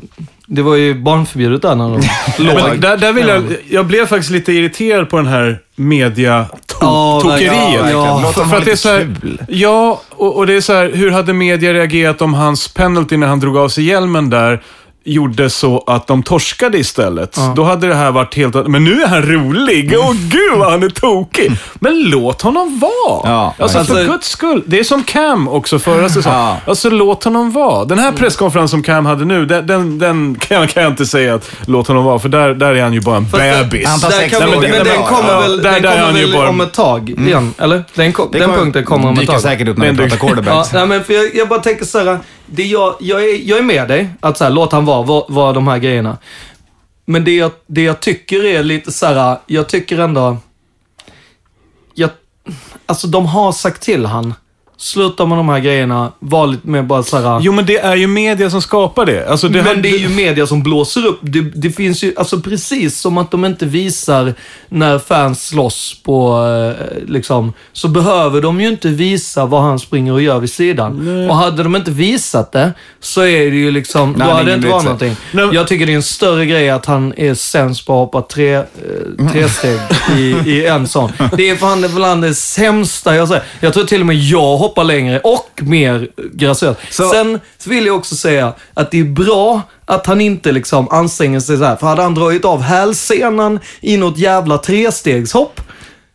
det var ju barnförbjudet där när de [laughs] låg. Men där, där vill jag, jag blev faktiskt lite irriterad på den här Ja, media-tokeriet. Ja, Låt för, att det är så här. Ja, och, och det är så här, hur hade media reagerat om hans penalty när han drog av sig hjälmen där gjorde så att de torskade istället. Då hade det här varit helt... Men nu är han rolig. Åh gud vad han är tokig. Men låt honom vara. Ja, alltså, för alltså- guds skull. Det är som Cam också förra säsongen. Ja. Alltså låt honom vara. Den här presskonferensen som Cam hade nu, den, den, den kan, jag, kan jag inte säga att låt honom vara. För där, där är han ju bara en bebis. Han tar Där kan men Det den kommer Ja, väl, där- den där kommer väl bara- om ett tag igen, eller? Den, kom, Det den kommer- punkten kommer om ett dyker tag. säkert upp när vi Den pratar dyker- Ja, men för jag, jag bara tänker så här, det jag, jag, är, jag är med dig, att så här, låt han vara, vara, vara de här grejerna. Men det jag, det jag tycker är lite så här, jag tycker ändå, jag, alltså de har sagt till han, sluta med de här grejerna, var lite mer bara så här. Jo, men det är ju media som skapar det. Alltså, det men det är ju media som blåser upp. Det, det finns ju, alltså precis som att de inte visar när fans slåss på, eh, liksom, så behöver de ju inte visa vad han springer och gör vid sidan. Och hade de inte visat det, så är det ju liksom, Nej, då hade det inte varit någonting. Nej, Jag tycker det är en större grej att han är sämst på att hoppa tre, eh, tre [laughs] steg i, i en sån. Det är fan bland det sämsta jag säger. Jag tror till och med jag hoppar längre och mer graciöst. Så- Sen vill jag också säga att det är bra att han inte liksom anstränger sig så här. För hade han dragit av hälsenan i något jävla trestegshopp,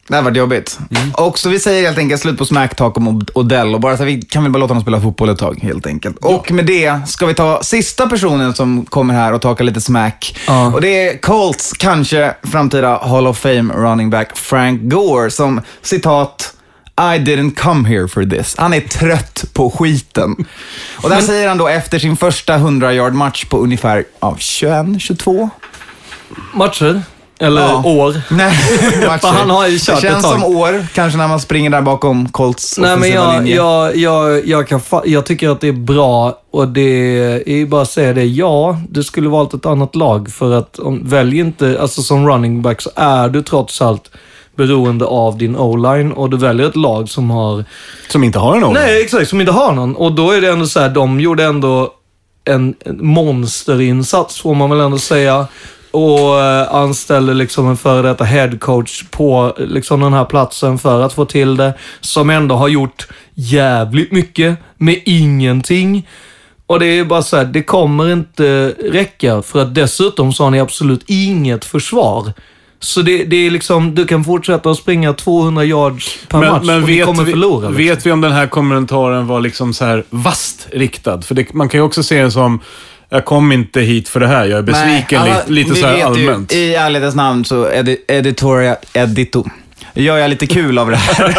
Det här varit jobbigt. Och så vi säger helt enkelt slut på smacktalk om Od- Odell och bara så här, vi kan väl bara låta honom spela fotboll ett tag helt enkelt. Och med det ska vi ta sista personen som kommer här och talka lite smack. Ja. Och det är Colts kanske framtida Hall of Fame running back Frank Gore som citat I didn't come here for this. Han är trött på skiten. Och där säger han då efter sin första 100 yard match på ungefär ja, 21, 22 matcher, eller Ja. år. [laughs] Nej, han har ju kört Det känns ett tag. som år, kanske när man springer där bakom Colts Nej, men jag, linje. jag, jag, jag, kan jag tycker att det är bra och det är bara att säga det. Ja, du skulle valt ett annat lag för att om, välj inte, alltså som running back så är du trots allt beroende av din o-line och du väljer ett lag som har Som inte har en o Nej, exakt. Som inte har någon. Och då är det ändå så här, de gjorde ändå en en monsterinsats, får man väl ändå säga. Och eh, anställde liksom en före detta headcoach på liksom den här platsen för att få till det. Som ändå har gjort jävligt mycket med ingenting. Och det är bara så här, det kommer inte räcka. För att dessutom så har ni absolut inget försvar. Så det, det är liksom, du kan fortsätta att springa 200 yards per match Men, men och vet, kommer vi, förlora. liksom. vet vi om den här kommentaren var liksom så här vast riktad? För det, man kan ju också se den som, jag kom inte hit för det här, jag är besviken Nej, lite, alla- lite vi så här allmänt. Ju, I ärlighetens namn så edi, editorial edito. Gör jag lite kul av det här.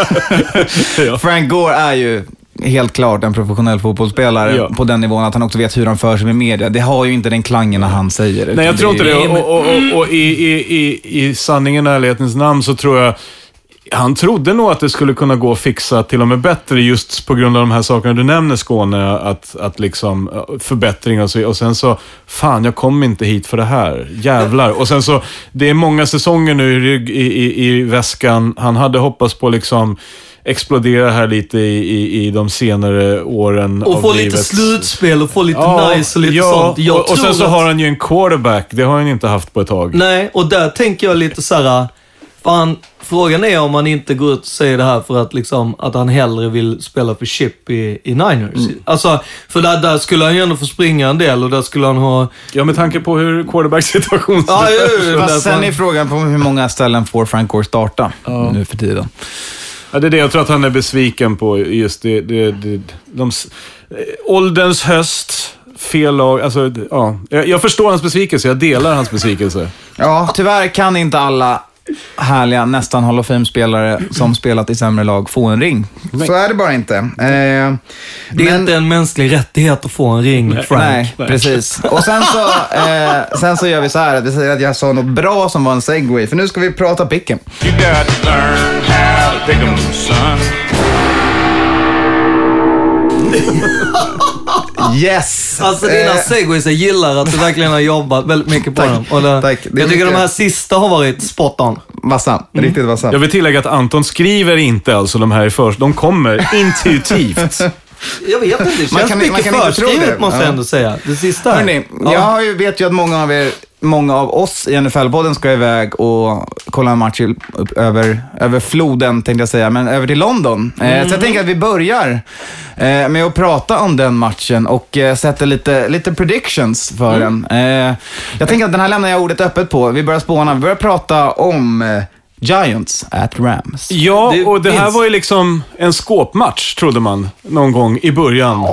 [laughs] Ja. Frank Gore är ju helt klart en professionell fotbollsspelare Ja. på den nivån att han också vet hur han för sig med media. Det har ju inte den klangen när han säger det. Nej, jag tror inte det. Och, och, och, och i, i, i, i sanningen och ärlighetens namn så tror jag han trodde nog att det skulle kunna gå att fixa till och med bättre just på grund av de här sakerna du nämner Skåne. Att, att liksom eh, förbättringar och så. Och sen så, fan jag kom inte hit för det här. Jävlar. Och sen så, det är många säsonger nu i, i, i väskan. Han hade hoppats på liksom explodera här lite i, i, i de senare åren Och av få lite livet. slutspel och få lite Ja, nice och lite ja, sånt. Jag och, och sen så att- har han ju en quarterback. Det har han inte haft på ett tag. Nej, och där tänker jag lite så här. Fan, frågan är om han inte går ut och säger det här för att, liksom, att han hellre vill spela för Chip i, i Niners. Mm. Alltså, för där, där skulle han ju ändå få springa en del och där skulle han ha... Ja, med tanke på hur quarterback-situationen Ja, ser ja, ut. ja, ja. Därför sen han- är frågan på hur många ställen får Frank Gore starta nu för tiden. Ja, det är det jag tror att han är besviken på. Just det, det, det, de, eh, ålderns höst, fel lag. Alltså, ja. jag, jag förstår hans besvikelse, jag delar hans besvikelse. Ja, tyvärr kan inte alla härliga, nästan Hall of Fame-spelare som spelat i sämre lag få en ring. Så är det bara inte. Eh, Det är men- inte en mänsklig rättighet att få en ring, Frank. Nej, precis. Och sen så, eh, sen så gör vi så här, att vi säger att jag sa något bra som var en segway, för nu ska vi prata picken. [laughs] Yes! Alltså dina Eh, segways, jag gillar att du verkligen har jobbat väldigt mycket på Tack, dem. Och det, tack. Det är jag tycker mycket- de här sista har varit spot on. Vassa, riktigt vassa. Jag vill tillägga att Anton skriver inte alltså de här i först. De kommer intuitivt. [laughs] Jag vet inte, det känns Man kan- mycket man kan förskrivet måste jag Ja. ändå säga. Det sista här. Hörni, Ja. jag har ju- vet ju att många av er, många av oss i NFL-podden ska iväg och kolla en match upp över, över floden, tänkte jag säga, men över till London. Mm. så jag tänker att vi börjar eh, med att prata om den matchen och eh, sätter lite, lite predictions för Mm. den. Jag tänker att den här lämnar jag ordet öppet på. Vi börjar spåna. Vi börjar prata om Giants at Rams. Ja, Det och det här var ju liksom en skåpmatch, trodde man, någon gång i början.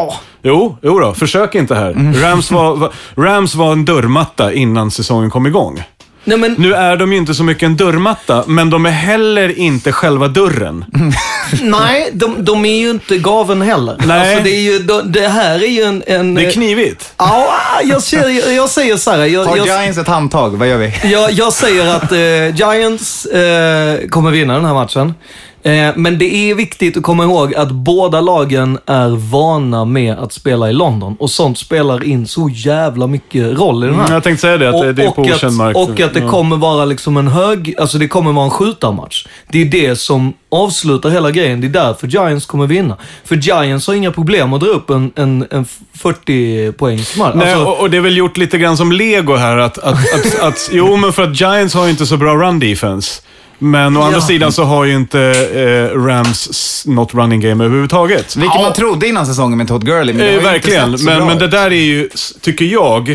Jo, jo då, försök inte här. Rams, var, var, Rams var en dörrmatta innan säsongen kom igång. Nej, men, Nu är de ju inte så mycket en dörrmatta, men de är heller inte själva dörren. [laughs] nej de, de är ju inte gaven heller. Nej. Alltså, det, är ju, de, det här är ju en... en Det är knivigt. Ja, jag, ser, jag säger så här. Jag, Har jag, Giants ett handtag? Vad gör vi? jag, jag säger att eh, Giants eh, kommer vinna den här matchen. Eh, men det är viktigt att komma ihåg att båda lagen är vana med att spela i London. Och sånt spelar in så jävla mycket roll i den här. Mm, jag tänkte säga det, att det- det är på och okänd mark. Och att det kommer vara liksom en hög, alltså det kommer vara en skjutarmatch. Det är det som avslutar hela grejen. Det är därför Giants kommer vinna. För Giants har inga problem att dra upp en, en, en 40 poängs match. Nej, Alltså, och, och det är väl gjort lite grann som lego här. Att, att, att, att, jo, men för att Giants har ju inte så bra run defense. Men å andra Ja. sidan så har ju inte eh, Rams något running game överhuvudtaget. Vilket man trodde innan säsongen med Todd Gurley, men det har Eh, ju inte verkligen, sett så men, bra men det ut. där är ju, s- tycker jag,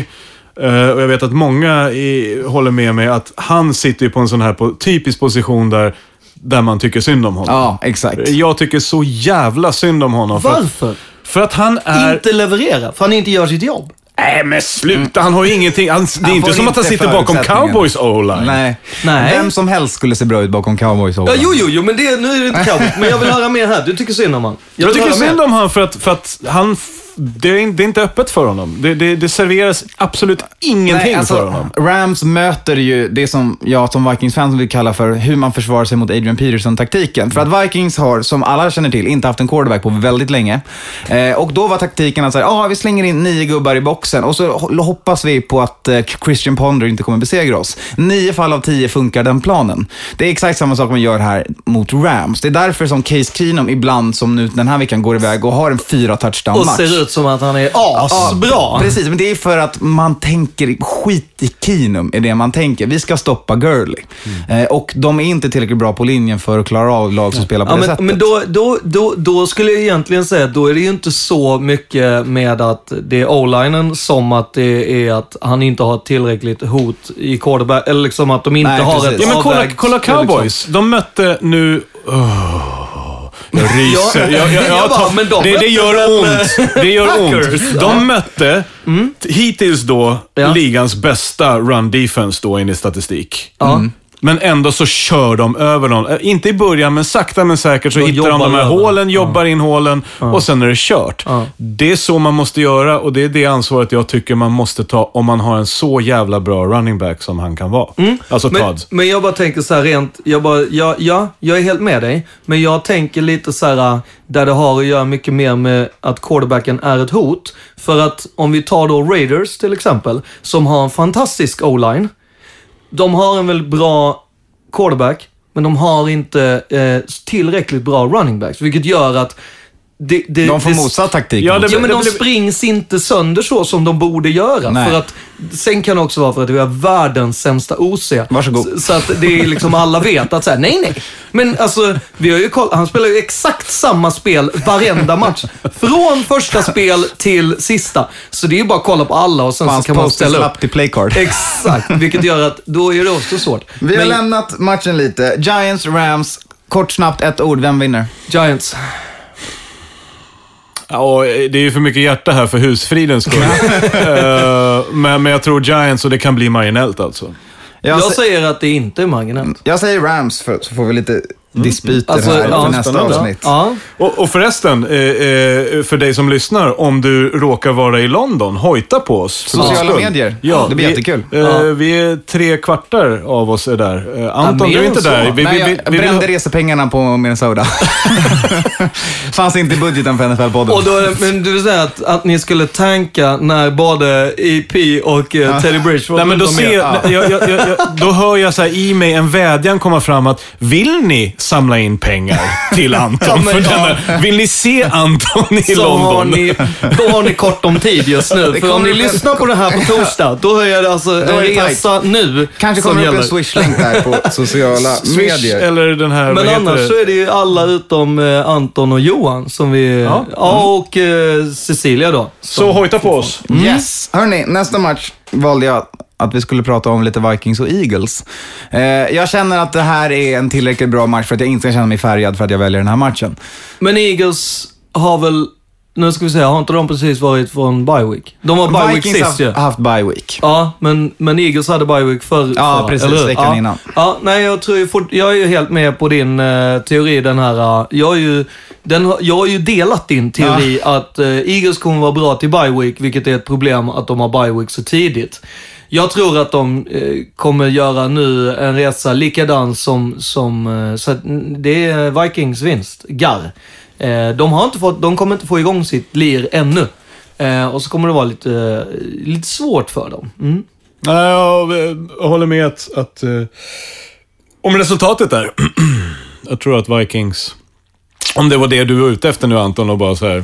eh, och jag vet att många i, håller med mig, att han sitter ju på en sån här po- typisk position där, där man tycker synd om honom. Ja, exakt. Jag tycker så jävla synd om honom. För att, varför? för att han är... Inte leverera, för han inte gör sitt jobb. Nej men sluta, han har ju ingenting. Han, det är Han inte som att han sitter bakom. Cowboys O-line. Nej. Nej. Vem som helst skulle se bra ut bakom cowboys Ja, jo, jo, jo, men det, nu är det inte cowboy. Men jag vill höra mer här. Du tycker synd om han. Jag vill tycker synd om han för att, för att han... Det är, det är inte öppet för honom. Det, det, det serveras absolut ingenting Nej, alltså, för honom. Rams möter ju det som jag som Vikings-fan vill kalla för hur man försvarar sig mot Adrian Peterson-taktiken. För att Vikings har, som alla känner till, inte haft en quarterback på väldigt länge. Eh, och då var taktiken att säga, ah, vi slänger in nio gubbar i boxen och så ho- hoppas vi på att eh, Christian Ponder inte kommer besegra oss. Nio fall av tio funkar den planen. Det är exakt samma sak man gör här mot Rams. Det är därför som Case Keenum ibland, som nu den här veckan, går iväg och har en fyra touchdown-match. Ut som att han är asbra. Ja, precis, men det är för att man tänker skit i Keenum, är det man tänker. Vi ska stoppa Gurley. Eh, och de är inte tillräckligt bra på linjen för att klara av lag som spelar på Ja, det men, sättet. men då, då, då, då skulle jag egentligen säga att då är det ju inte så mycket med att det är o-linen som att det är att han inte har tillräckligt hot i quarterback, eller liksom att de inte Nej, har precis. ett Ja, men kolla, kolla Cowboys. De mötte nu... Oh, [laughs] jag ryser. Ja, Jag, jag, jag, jag bara, men de det, det gör ont. Det gör ont. De mötte, hittills då, Ja. ligans bästa run defense då enligt statistik. Mm. Men ändå så kör de över någon. Eh, Inte i början, men sakta men säkert så De hittar de de här över. hålen, jobbar in hålen och sen är det kört. Ja. Det är så man måste göra och det är det ansvaret jag tycker man måste ta om man har en så jävla bra running back som han kan vara. Alltså Men, Todd. men jag bara tänker så här rent, jag bara, ja, ja, jag är helt med dig. Men jag tänker lite så här, där det har att göra mycket mer med att quarterbacken är ett hot. För att om vi tar då Raiders till exempel, som har en fantastisk o-line. De har en väldigt bra quarterback, men de har inte eh, tillräckligt bra running backs. Vilket gör att det, det, De får det, motsatt taktik. Ja, det- Ja, men de blir- springs inte sönder så som de borde göra. Nej. För att, sen kan det också vara för att vi har världens sämsta OC. Varsågod. Så, så att det är liksom alla vet att så här, nej, nej. Men alltså, vi har ju koll, han spelar ju exakt samma spel varenda match. Från första spel till sista. Så det är ju bara att kolla på alla och sen så Hans kan man ställa upp. till playcard. Exakt, vilket gör att då är det också svårt. Vi har Men lämnat matchen lite. Giants, Rams. Kort, snabbt, ett ord. Vem vinner? Giants. Ja, och det är ju för mycket hjärta här för husfridens skull. [laughs] Eh, men, men jag tror Giants och det kan bli marginellt alltså. Jag, Jag sä- säger att det inte är marginellt. jag säger Rams, för, så får vi lite dispyter Alltså, här ja, för nästa spännande. avsnitt. Ja. Och, och förresten, eh, eh, för dig som lyssnar, om du råkar vara i London, hojta på oss. Sociala skull. medier. Ja, Det blir vi, jättekul. Eh, Vi är tre kvartar av oss är där. Eh, Anton, du är inte så. där. Vi, Nej, vi, jag vi, vi, brände vill- resepengarna på Minnesota. [laughs] [laughs] Fanns inte i budgeten för NFL-podden. Och då, men du vill säga att, att ni skulle tanka när både EP och eh, Teddy Bridgewater Nej, men då, var ser, jag, jag, jag, jag, då hör jag så här i mig en vädjan komma fram att vill ni samla in pengar till [laughs] Anton? Ja, men för ja. denna, vill ni se Anton i så har London? ni, då har ni kort om tid just nu. [laughs] För om ni en- lyssnar på det här på torsdag, då är det alltså en är det tajt. resa nu Kanske kommer det upp en swish-länk där på [laughs] sociala Swish medier. eller den här, Men annars det? så är det ju alla utom eh, Anton och Johan som vi... Ja, och eh, Cecilia då. Så hojta på oss. Yes. Hörni, nästa match valde jag att vi skulle prata om lite Vikings och Eagles. Eh, jag känner att det här är en tillräckligt bra match för att jag inte ska känna mig färgad för att jag väljer den här matchen. Men Eagles har väl... Nu ska vi se, har inte de precis varit från bye week? De har bye week Vikings sist ju. har haft bye week. Ja, men, men Eagles hade bye week förr. Ja, förra, precis, eller veckan ja. innan. Ja, nej, jag, tror fort, jag är ju helt med på din eh, teori, den här... eh, jag, är ju, den, jag har ju delat din teori att eh, Eagles kommer vara bra till bye week, vilket är ett problem att de har bye week så tidigt. Jag tror att de eh, kommer göra nu en resa likadan som... som eh, så att, det är Vikings vinst. Garr. Eh, de, har inte fått, de kommer inte få igång sitt lir ännu. Eh, och så kommer det vara lite, eh, lite svårt för dem. Mm. Jag, jag håller med att, att eh, om resultatet där. [clears throat] jag tror att Vikings, om det var det du var ute efter nu Anton och bara så här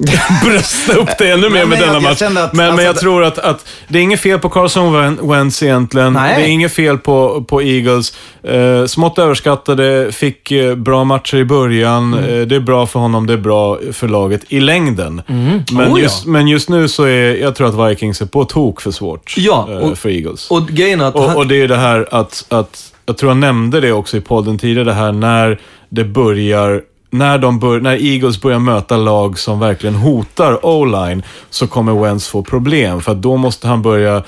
[laughs] brösta upp det ännu mer Men med jag- denna jag match. kände att- men, men alltså jag det- tror att, att det är inget fel på Carson Wen- Wentz egentligen. Nej. Det är inget fel på, på Eagles. Eh, smått överskattade, fick eh, bra matcher i början. Mm. Eh, det är bra för honom, det är bra för laget i längden. Men, Oh, ja. just, men just nu så är jag tror att Vikings är på tok för svårt Ja, eh, och- för Eagles. Och grejen att... Och, och det är det här att, att, jag tror jag nämnde det också i podden tidigare, det här när det börjar, när, de bör, när Eagles börjar möta lag som verkligen hotar O-line, så kommer Wentz få problem. För då måste han börja eh,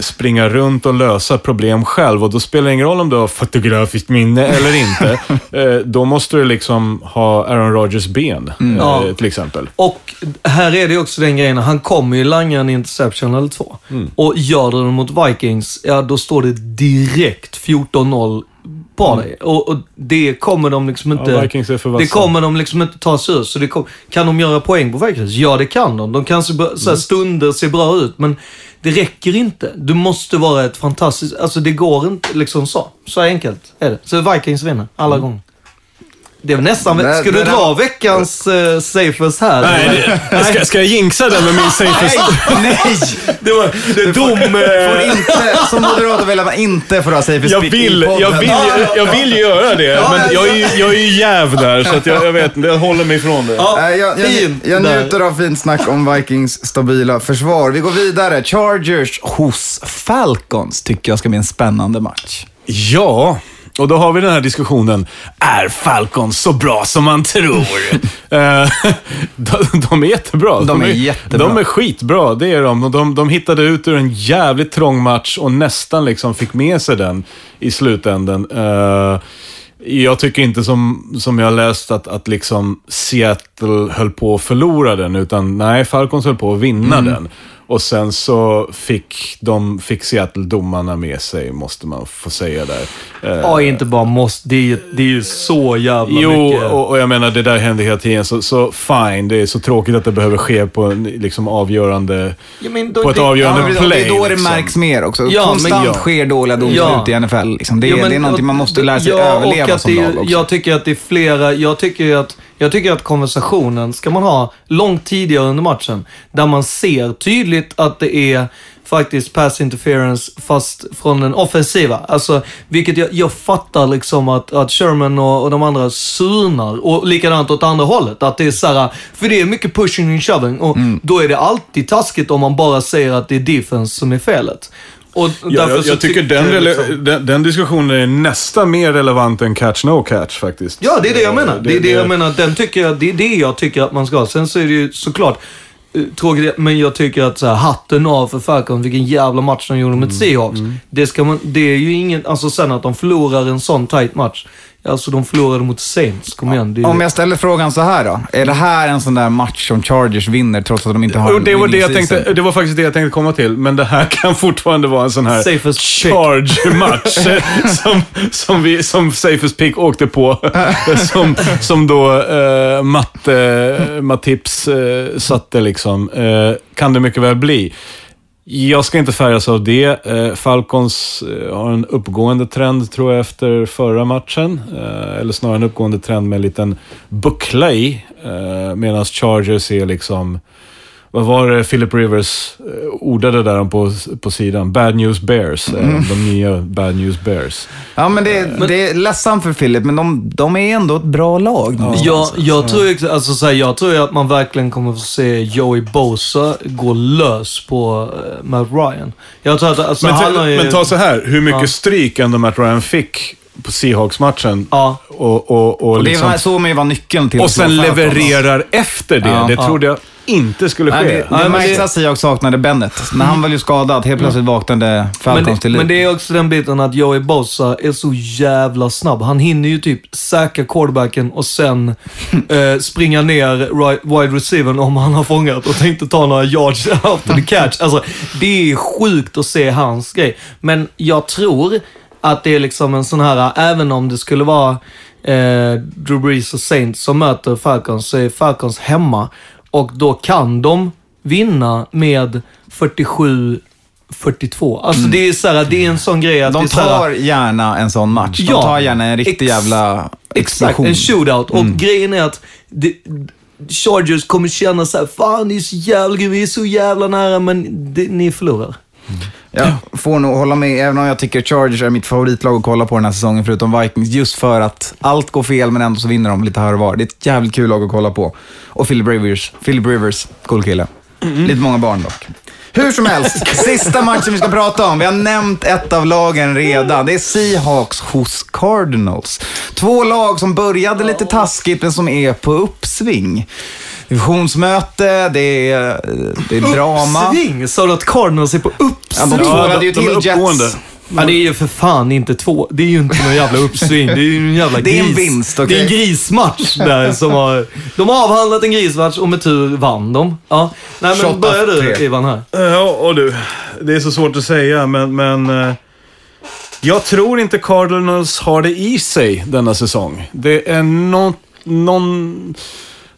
springa runt och lösa problem själv. Och då spelar det ingen roll om du har fotografiskt minne eller inte. [laughs] Eh, då måste du liksom ha Aaron Rodgers ben, eh, Ja. till exempel. Och här är det också den grejen, han kommer ju langa en interception eller två. Mm. Och gör det mot Vikings, ja då står det direkt 14-0 på dig. Och, och det kommer de liksom inte... Mm. Ja, Vikings är för vassa. det kommer de liksom inte ta sig ur. Så det kom, kan de göra poäng på Vikings? Ja, det kan de. De kan se, så Mm. här, stunder se bra ut, men det räcker inte. Du måste vara ett fantastiskt... Alltså det går inte liksom så. Så enkelt är det. Så Vikings vinner alla gånger. Det är nästan... Det- Ska du dra veckans uh, safest här? Nej, det, ska, ska jag jinxa den med min safest? Nej! [laughs] Det var det är dom... Får eh, inte, som moderat vill man inte få ha safe Jag vill, jag, vill, jag vill göra det, Ja, men ja, jag är ju, jag är ju jäv där, så att jag, jag vet inte, jag håller mig ifrån det. Ja, Nej, jag, jag, jag njuter av fint snack om Vikings stabila försvar. Vi går vidare. Chargers hos Falcons tycker jag ska bli en spännande match. Ja, Och då har vi den här diskussionen. Är Falcons så bra som man tror? [laughs] Eh, de, de är jättebra. De är jättebra. De är skitbra, det är de. De. De hittade ut ur en jävligt trång match och nästan liksom fick med sig den i slutänden. Eh, jag tycker inte som, som jag läst att, att liksom Seattle höll på att förlora den, utan nej, Falcons höll på att vinna Mm. den. Och sen så fick, de, fick Seattle domarna med sig, måste man få säga där. Eh, Ja, inte bara måste. Det är, ju- det är ju så jävla Jo, mycket. och, och jag menar det där händer hela tiden, så, så fine. Det är så tråkigt att det behöver ske på en liksom avgörande... Ja, men då- på ett det- avgörande Ja, men play. det är då det liksom. märks mer också. Ja, men Konstant ja. sker dåliga domslut Ja. i NFL. Liksom. Det, är, Jo, men- det är någonting man måste lära sig ja, överleva som det, lag också. Jag tycker att det är flera, jag tycker att, jag tycker att konversationen ska man ha långt tidigare under matchen. Där man ser tydligt att det är faktiskt pass interference fast från den offensiva. Alltså, vilket jag, jag fattar liksom att, att Sherman och, och de andra surnar. Och likadant åt andra hållet. Att det är så här, för det är mycket pushing and shoving och Mm. då är det alltid taskigt om man bara säger att det är defense som är felet. Och Ja, jag, jag tycker den, rele- liksom- den, den diskussionen är nästan mer relevant än catch no catch faktiskt. Ja, det är det jag menar. Eh, Det, är det jag menar. Den tycker jag, det är det jag tycker att man ska ha. Sen så är det ju såklart eh, tråkigt, men jag tycker att så här, hatten av för Falcons, vilken jävla match de gjorde mot Seahawks. Det, ska man, det är ju ingen, alltså sen att de förlorar en sån tight match. Alltså de förlorade mot Saints, kom igen. Det är, Om jag ställer frågan så här då. Är det här en sån där match som Chargers vinner trots att de inte har Och en det, var det, jag tänkte, det var faktiskt det jag tänkte komma till, men det här [laughs] kan fortfarande vara en sån här charge-match [laughs] som, som, vi, som Safest Pick åkte på. [laughs] som, som då eh, matte, Mattips eh, satte liksom. Eh, kan det mycket väl bli. Jag ska inte färgas av det. Eh, Falcons eh, har en uppgående trend, tror jag, efter förra matchen. Eh, eller snarare en uppgående trend med en liten buckla i. Medan Chargers är liksom... Vad var det Philip Rivers eh, ordade där på, på sidan? Bad News Bears. eh, Mm. De nya Bad News Bears. Ja, men det, det är ledsamt för Philip, men de, de är ändå ett bra lag. jag, jag, tror, alltså, så här, jag tror att man verkligen kommer få se Joey Bosa gå lös på uh, Matt Ryan. Jag tror att alltså, Men, han ta, ju... men ta så här, hur mycket Ja. stryk ändå Matt Ryan fick på Seahawks-matchen. Ja. Och, och, och, Och det liksom, var så man var nyckeln till och sen levererar efter det. Ja. det Ja. trodde jag inte skulle ske. Nej, det, det det- att Seahawks saknade Bennett. När han var ju skadad, helt plötsligt vaknade Men Falcons det, till liv. men det är också den biten att Joey Bosa är så jävla snabb. Han hinner ju typ säkra quarterbacken och sen [laughs] eh, springa ner wide receivern om han har fångat och tänkte ta några yards [laughs] after the catch. Alltså, det är sjukt att se hans grej. Men jag tror att det är liksom en sån här, även om det skulle vara eh, Drew Brees och Saints som möter Falcons, så är Falcons hemma. Och då kan de vinna med 47 42. Alltså det är så här, det är en sån grej att de så här, tar gärna en sån match. De Ja. tar gärna en riktig Ex- jävla Exakt, explosion. en shootout. Och grejen är att det, Chargers kommer känna så här, fan ni är så jävla vi är så jävla nära, men det, ni förlorar. Jag får nog hålla med, även om jag tycker Chargers är mitt favoritlag att kolla på den här säsongen, förutom Vikings, just för att allt går fel, men ändå så vinner de lite här och var. Det är ett jävligt kul lag att kolla på. Och Philip Rivers, Philip Rivers, cool kille. Lite många barn dock. Hur som helst, [laughs] sista matchen vi ska prata om. Vi har nämnt ett av lagen redan. Det är Seahawks hos Cardinals. Två lag som började lite taskigt, men som är på uppsving. Divisionsmöte, det är, det är drama. Sving! Sa du att Cardinals är på Ja, uppsving? de tvålade ju de- de till uppgående. Jets. Ja, det är ju för fan inte två. Det är ju inte någon jävla uppsving. Det är ju en jävla gris. Det är en vinst, okej? Det är en grismatch där som har... De har avhandlat en grismatch och med tur vann de. Ja. Nej, men börja of du. Ivan här. Ja, och du. Det är så svårt att säga, men... men eh, jag tror inte Cardinals har det i sig denna säsong. Det är något... Någon...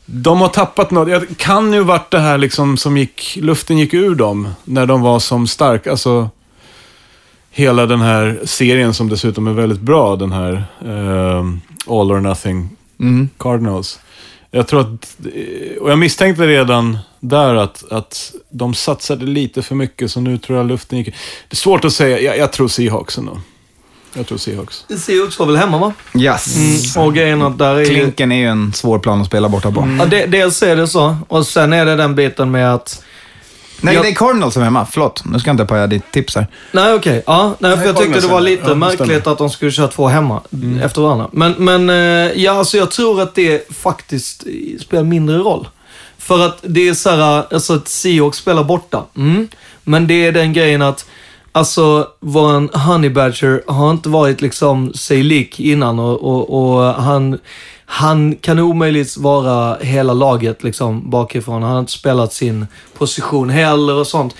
De har tappat något. Det kan ju varit det här liksom som gick... Luften gick ur dem när de var som stark. Alltså... Hela den här serien som dessutom är väldigt bra, den här eh, All or Nothing Cardinals. Jag tror att, och jag misstänkte redan där att, att de satsade lite för mycket, så nu tror jag luften gick... Det är svårt att säga, jag, jag tror Seahawks ändå. Jag tror Seahawks. Seahawks var väl hemma va? Yes. Mm. Och grejen att där är. Klinken är ju en svår plan att spela borta på. Ja, det, dels är det så. Och sen är det den biten med att Nej, Jag- det är Cardinals som är hemma. Förlåt, nu ska jag inte paja ditt tips här. Nej, okej. Ja, nej, för Nej, jag tyckte det var lite ja, märkligt att de skulle köra två hemma efter varandra. Men, men eh, ja, alltså jag tror att det faktiskt eh, spelar mindre roll. För att det är så här, alltså att Seahawks spelar borta. Mm. Men det är den grejen att, alltså våran Honey Badger har inte varit liksom sig lik innan och, och, och han, han kan omöjligt vara hela laget liksom bakifrån. Han har inte spelat sin position heller och sånt.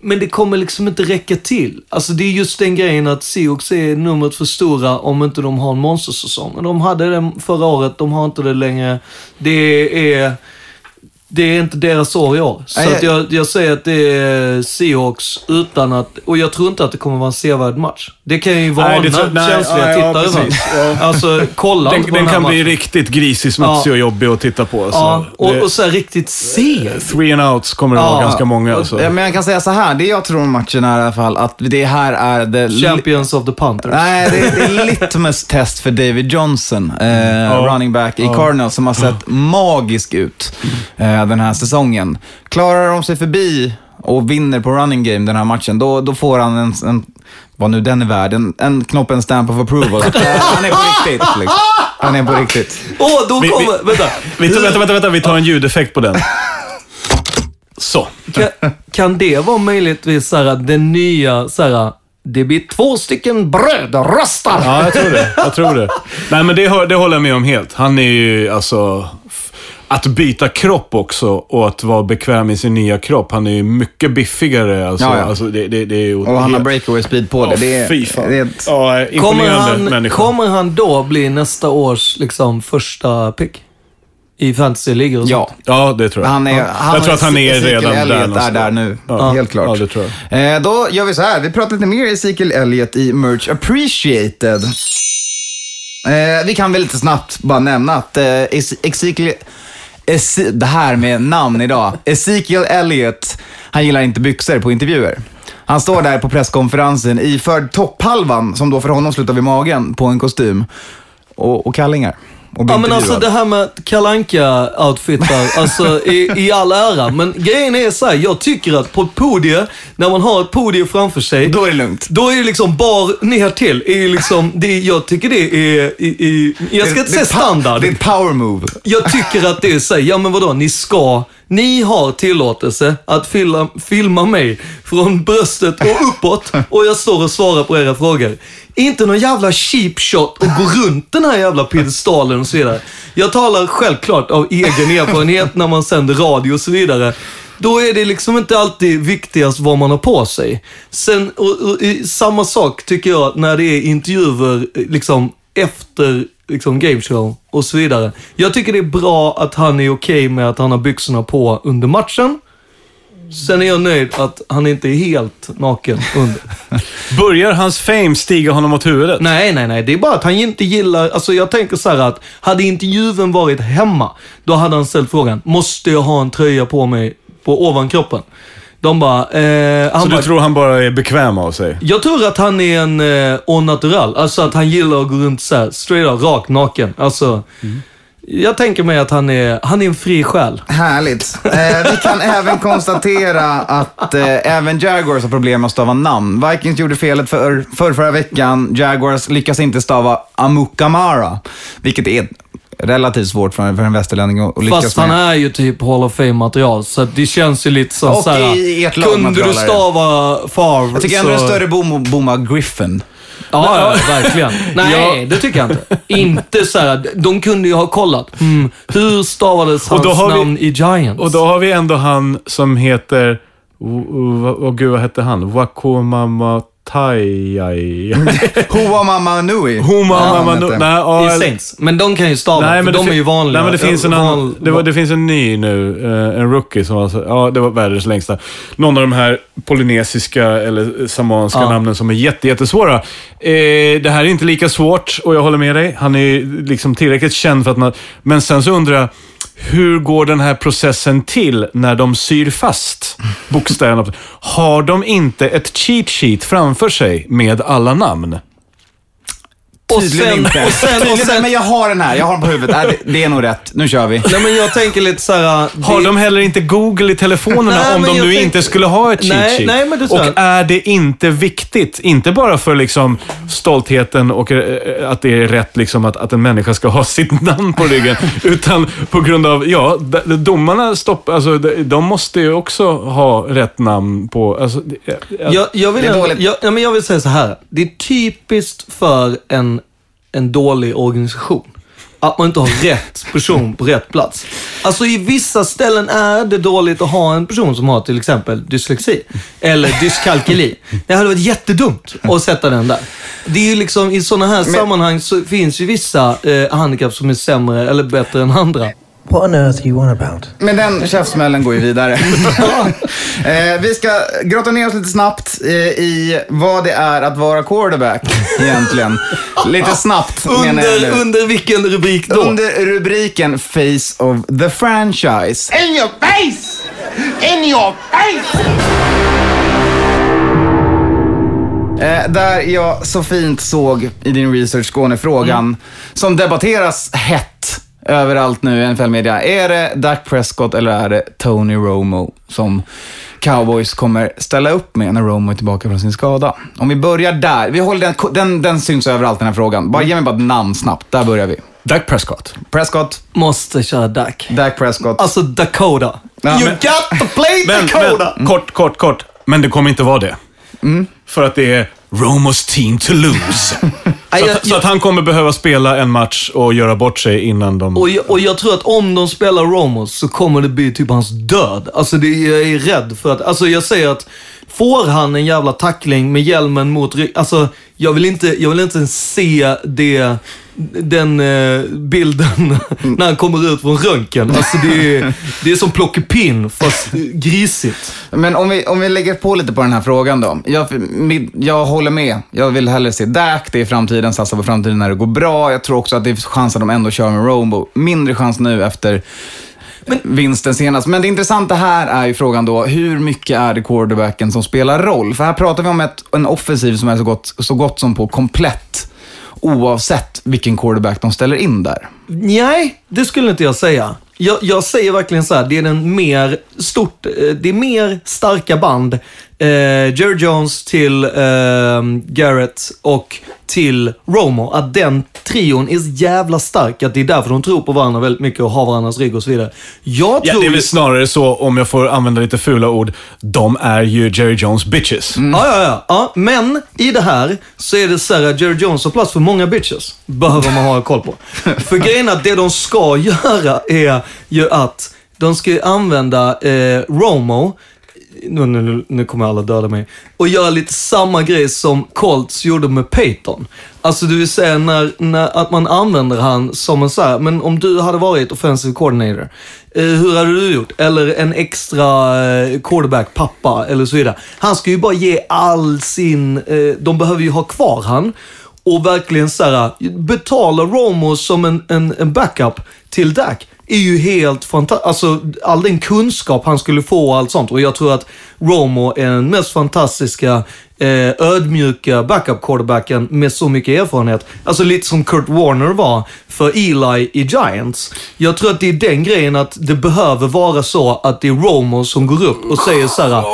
Men det kommer liksom inte räcka till. Alltså det är just den grejen att Seahawks är numret för stora om inte de har en monstersäsong. De hade det förra året, de har inte det längre. Det är... Det är inte deras år i år. Så Nej, att jag, jag säger att det är Seahawks utan att... Och jag tror inte att det kommer vara en sevärd match. Det kan ju varna Nej, det tror- nej, känsliga ja, ja, tittare precis. för. Alltså, kolla Den, på den här kan bli matchen. riktigt grisig, smutsig Ja. och jobbig att titta på. Alltså. Ja, och, det, och så här riktigt seg. three and outs kommer det Ja. vara ganska många. Alltså. Ja, men jag kan säga så här, det jag tror om matchen är i alla fall att det här är li- Champions of the Panthers. Nej, det, det är litmus test för David Johnson, eh, running back i Cardinals, som har sett magisk ut eh, den här säsongen. Klarar de sig förbi och vinner på running game den här matchen, då, då får han en, en vad nu den är värd, en, en knopp, en stamp of approval. [laughs] Han är på riktigt. Liksom. Han är på riktigt. Åh, då Vi- vi- kommer... Vänta. Vi tar, vänta, vänta, vänta, vi tar en ljudeffekt på den. Så. Kan, kan det vara möjligtvis så här, att den nya, så här, det blir två stycken brödrostar? Ja, jag tror det. Jag tror det. Nej, men det, det håller jag med om helt. Han är ju alltså... Att byta kropp också och att vara bekväm i sin nya kropp. Han är ju mycket biffigare. Alltså, Ja, ja. Alltså, det, det, det är ju Och han har breakaway speed på det. det är, fy fan. det är ett, Ja, Kommer han, människa. kommer han då bli nästa års liksom, första pick? I fantasy-ligor och ja. sånt? Ja, det tror jag. Han är, ja. han jag tror att han är Ezekiel redan där. Elliott är någonstans. där nu, Ja. helt klart. Ja, det tror jag. Eh, då gör vi så här, vi pratar lite mer Ezekiel Elliott i Merch Appreciated. Eh, vi kan väl lite snabbt bara nämna att eh, Ez- Ezekiel... Esi det här med namn idag. Ezekiel Elliott, han gillar inte byxor på intervjuer. Han står där på presskonferensen iförd topphalvan, som då för honom slutar vid magen, på en kostym. Och, och kallingar. Och Ja men alltså det här med kalanka outfitar [laughs] alltså i, i all ära. Men grejen är så här, jag tycker att på ett podium, när man har ett podium framför sig. Då är det lugnt. Då är det liksom bar ner till. Är liksom, det, jag tycker det är, i, i, jag ska inte säga standard. Det är ett power move. Jag tycker att det är så här, ja men vadå, ni ska, ni har tillåtelse att filma, filma mig från bröstet och uppåt och jag står och svarar på era frågor. Inte någon jävla cheap shot och gå runt den här jävla piedestalen och så vidare. Jag talar självklart av egen erfarenhet när man sänder radio och så vidare. Då är det liksom inte alltid viktigast vad man har på sig. Sen, och, och, samma sak tycker jag när det är intervjuer eh, liksom efter liksom gameshow och så vidare. Jag tycker det är bra att han är okej med att han har byxorna på under matchen. Sen är jag nöjd att han inte är helt naken under. [laughs] Börjar hans fame stiga honom åt huvudet? Nej, nej, nej. Det är bara att han inte gillar... Alltså jag tänker så här att hade intervjun varit hemma, då hade han ställt frågan, måste jag ha en tröja på mig på ovankroppen? De bara... Eh, han Så bara, du tror han bara är bekväm av sig? Jag tror att han är en eh, au natural. Alltså att han gillar att gå runt så här, straight up, rakt naken. Alltså, jag tänker mig att han är, han är en fri själ. Härligt. Eh, vi kan [laughs] även konstatera att eh, även Jaguars har problem med att stava namn. Vikings gjorde felet för, för förra veckan. Jaguars lyckas inte stava Amukamara, vilket är relativt svårt för, för en västerlänning att, lyckas Fast han med. är ju typ Hall of Fame-material, så det känns ju lite som Och såhär... i ert Kunde du det. stava Favre Jag tycker ändå det så... är större boom att bomma Griffin. Ja, ja, verkligen. [laughs] Nej, det tycker jag inte. Inte så här. de kunde ju ha kollat. Mm, hur stavades hans har vi- namn i Giants? Och då har vi ändå han som heter... Åh oh, gud, vad hette han? Wakomama Tayai. [laughs] Hoa Mama Nui. Homa Ja, Mama... heter. Nej, ja, I eller- Saints. Men de kan ju stava, Nej, för men de det är ju vanliga. Nej, men det finns en annan. val- Det, var, det finns en ny nu. eh, en rookie som var, så- ja, det var världens längsta. Någon av de här polynesiska eller samanska Ja. namnen som är jätte, jättesvåra. Eh, det här är inte lika svårt och jag håller med dig. Han är ju liksom tillräckligt känd för att man... Men sen så undrar jag, hur går den här processen till när de syr fast bokstäverna? Har de inte ett cheat sheet framför sig med alla namn? Och Tydligen sen- inte. och sen- och sen- men jag har den här. Jag har den på huvudet. Äh, det, det är nog rätt. Nu kör vi. Nej, men jag tänker lite så här... Har det- de heller inte Google i telefonerna Nej, om de jag nu tänkte- inte skulle ha ett cheat sheet? nej, men tror och jag. är det inte viktigt, inte bara för liksom stoltheten och eh, att det är rätt liksom att, att en människa ska ha [laughs] sitt namn på ryggen, utan på grund av, ja, domarna stopp, alltså, de, måste ju också ha rätt namn på, alltså, det- jag- Jag, jag, vill Det är ändå, dåligt. jag, ja, men jag vill säga så här. Det är typiskt för en, en dålig organisation. Att man inte har rätt person på rätt plats. Alltså i vissa ställen är det dåligt att ha en person som har till exempel dyslexi. Eller dyskalkyli. Det hade varit jättedumt att sätta den där. Det är ju liksom, i sådana här sammanhang så finns ju vissa eh, handikapp som är sämre eller bättre än andra. What on earth are you on about? Men den käftsmällen går ju vidare. [laughs] eh, vi ska grotta ner oss lite snabbt eh, i vad det är att vara quarterback egentligen. Lite snabbt menar jag Under, nu. under vilken rubrik då? Under rubriken Face of the Franchise. In your face! In your face! Eh, där jag så fint såg i din research Skåne-frågan, som debatteras hett överallt nu i NFL-media. Är det Dak Prescott eller är det Tony Romo som Cowboys kommer ställa upp med när Romo är tillbaka från sin skada? Om vi börjar där. Vi håller den, den, den syns överallt den här frågan. Bara ge mig bara ett namn snabbt. Där börjar vi. Dak Prescott. Prescott, Måste köra Dak. Dak Prescott. Alltså Dakota. Ja, you men- got to play Men, Dakota! men, kort, kort, kort. Men det kommer inte vara det. För att det är Romos team to lose. [laughs] Så, jag- att, så att han kommer behöva spela en match och göra bort sig innan de... Och jag, och jag tror att om de spelar Romos så kommer det bli typ hans död. Alltså det, jag är rädd för att, alltså jag säger att får han en jävla tackling med hjälmen mot rygg, alltså jag vill inte, jag vill inte ens se det, den eh, bilden när han kommer ut från röntgen. Alltså det är, det är som plockepinn fast grisigt. Men om vi, om vi lägger på lite på den här frågan då. Jag, jag håller med. Jag vill hellre se Dak, det är framtiden, satsa på framtiden när det går bra. Jag tror också att det finns chans att de ändå kör med Romo. Mindre chans nu efter vinsten senast. Men det intressanta här är ju frågan då, hur mycket är det quarterbacken som spelar roll? För här pratar vi om ett, en offensiv som är så gott, så gott som på komplett, oavsett vilken quarterback de ställer in där. Nej, det skulle inte jag säga. Jag, jag säger verkligen så här, det är den mer stort, eh, det är mer starka band. Eh, Jerry Jones till eh, Garrett och till Romo. Att den trion är så jävla stark, att det är därför de tror på varandra väldigt mycket och har varandras rygg och så vidare. Jag Ja, tror det är väl snarare så, om jag får använda lite fula ord, de är ju Jerry Jones bitches. Ja, ja, ja, ja. Men i det här så är det så här att Jerry Jones har plats för många bitches. Behöver man ha koll på. [laughs] för grejen är att det de ska göra är ju att de ska använda eh, Romo, nu, nu, nu kommer alla döda mig, och göra lite samma grej som Colts gjorde med Peyton. Alltså det vill säga när, när, att man använder han som en så här, men om du hade varit offensive coordinator, eh, hur hade du gjort? Eller en extra eh, quarterback, pappa eller så vidare. Han ska ju bara ge all sin, eh, de behöver ju ha kvar han och verkligen så här, betala Romo som en, en, en backup till Dak är ju helt fantastiskt. Alltså all den kunskap han skulle få och allt sånt. Och jag tror att Romo är den mest fantastiska eh, ödmjuka backup quarterbacken med så mycket erfarenhet. Alltså lite som Kurt Warner var för Eli i Giants. Jag tror att det är den grejen att det behöver vara så att det är Romo som går upp och säger så här.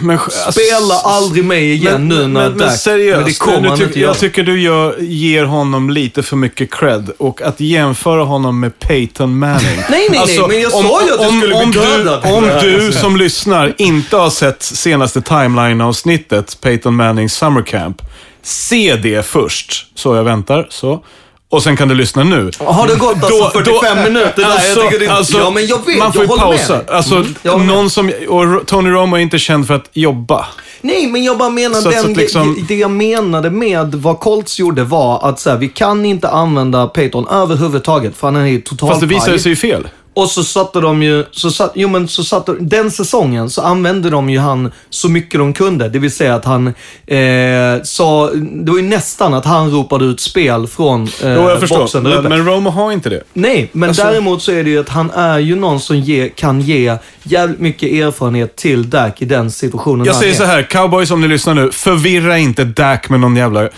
Men, alltså, Spela aldrig mig igen nu när men, men seriöst, men det kommer han tyck- inte göra. jag tycker du gör, ger honom lite för mycket cred. Och att jämföra honom med Peyton Manning. Alltså, Nej, nej, nej, men jag sa ju att om, skulle bli om dödad du, Om du som lyssnar inte har sett senaste timeline-avsnittet, Peyton Mannings Summer Camp, se det först. Så jag väntar, så. Och sen kan du lyssna nu. Har det gått alltså 45 minuter där? Alltså, jag tycker det, alltså, ja, men jag vet, man får jag ju pausa. Alltså, Mm, jag någon som, och Tony Romo är inte känd för att jobba. Nej, men jag bara menar, Så- den, så liksom- det jag menade med vad Colts gjorde var att så här, vi kan inte använda Peyton överhuvudtaget, för han är ju totalt Fast det visade sig ju fel. Och så satte de ju, så satt, jo men så satte, den säsongen så använde de ju han så mycket de kunde. Det vill säga att han eh, sa, det var ju nästan att han ropade ut spel från eh, Jo, jag förstår. Men, men Romo har inte det. Nej, men Alltså- däremot så är det ju att han är ju någon som ge, kan ge jävligt mycket erfarenhet till Dak i den situationen Jag säger är. så här, cowboys om ni lyssnar nu, förvirra inte Dak med någon jävla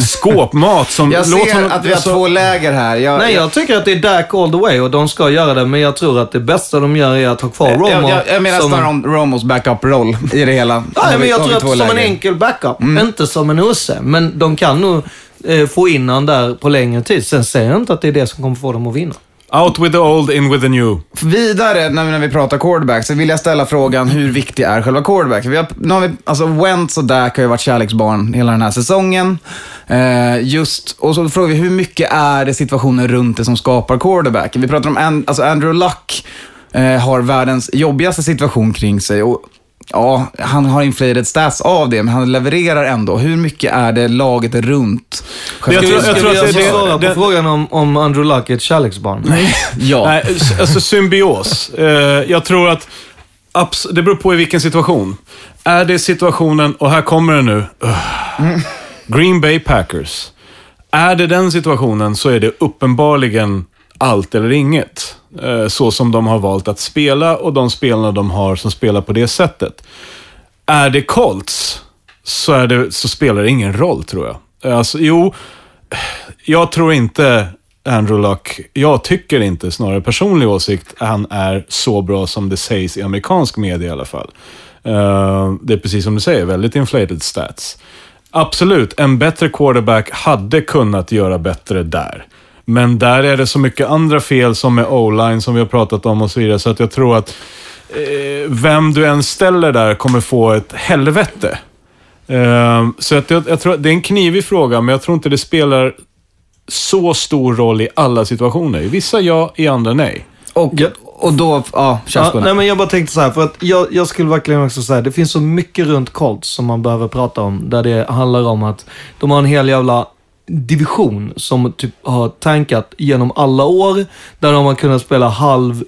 skåpmat som... Jag ser honom- att vi har alltså- två läger här. Jag, Nej, jag tycker att det är Dak all the way och de ska göra det, men jag tror att det bästa de gör är att ha kvar Romo. jag, jag, jag menar som snarare om Romos backup-roll i det hela. [laughs] Ja, vi- men jag tror att som en enkel backup, inte som en Usse. Men de kan nog eh, få in han där på längre tid. Sen säger jag inte att det är det som kommer få dem att vinna. Out with the old, in with the new. Vidare, när vi, när vi pratar quarterback, så vill jag ställa frågan hur viktig är själva quarterback? Vi har, nu har vi, alltså Wentz och Dak har ju varit kärleksbarn hela den här säsongen. Eh, just, och så frågar vi, hur mycket är det situationen runt det som skapar quarterback? Vi pratar om And, alltså Andrew Luck eh, har världens jobbigaste situation kring sig. Och, Ja, han har inflated stats av det, men han levererar ändå. Hur mycket är det laget runt? Jag Ska tror- jag ska tror att det- det- svara det- på frågan om, om Andrew Luck är ett kärleksbarn? [laughs] Ja. Nej, alltså symbios. Eh, jag tror att abs- det beror på i vilken situation. Är det situationen, och här kommer det nu. Ugh. Green Bay Packers. Är det den situationen så är det uppenbarligen allt eller inget. Eh, så som de har valt att spela och de spelarna de har som spelar på det sättet. Är det Colts så, är det, så spelar det ingen roll tror jag. Eh, alltså, jo, jag tror inte Andrew Luck, jag tycker inte, snarare personlig åsikt, han är så bra som det sägs i amerikansk media i alla fall. Eh, det är precis som du säger, väldigt inflated stats. Absolut, en bättre quarterback hade kunnat göra bättre där. Men där är det så mycket andra fel som med o-line som vi har pratat om och så vidare, så att jag tror att eh, vem du än ställer där kommer få ett helvete. Eh, så att jag, jag tror att det är en knivig fråga, men jag tror inte det spelar så stor roll i alla situationer. I vissa ja, i andra nej. Och, och då, ja, Ja, nej, men jag bara tänkte så här, för att jag, jag skulle verkligen också säga, det finns så mycket runt Colts som man behöver prata om, där det handlar om att de har en hel jävla division som typ har tankat genom alla år, där de har kunnat spela halv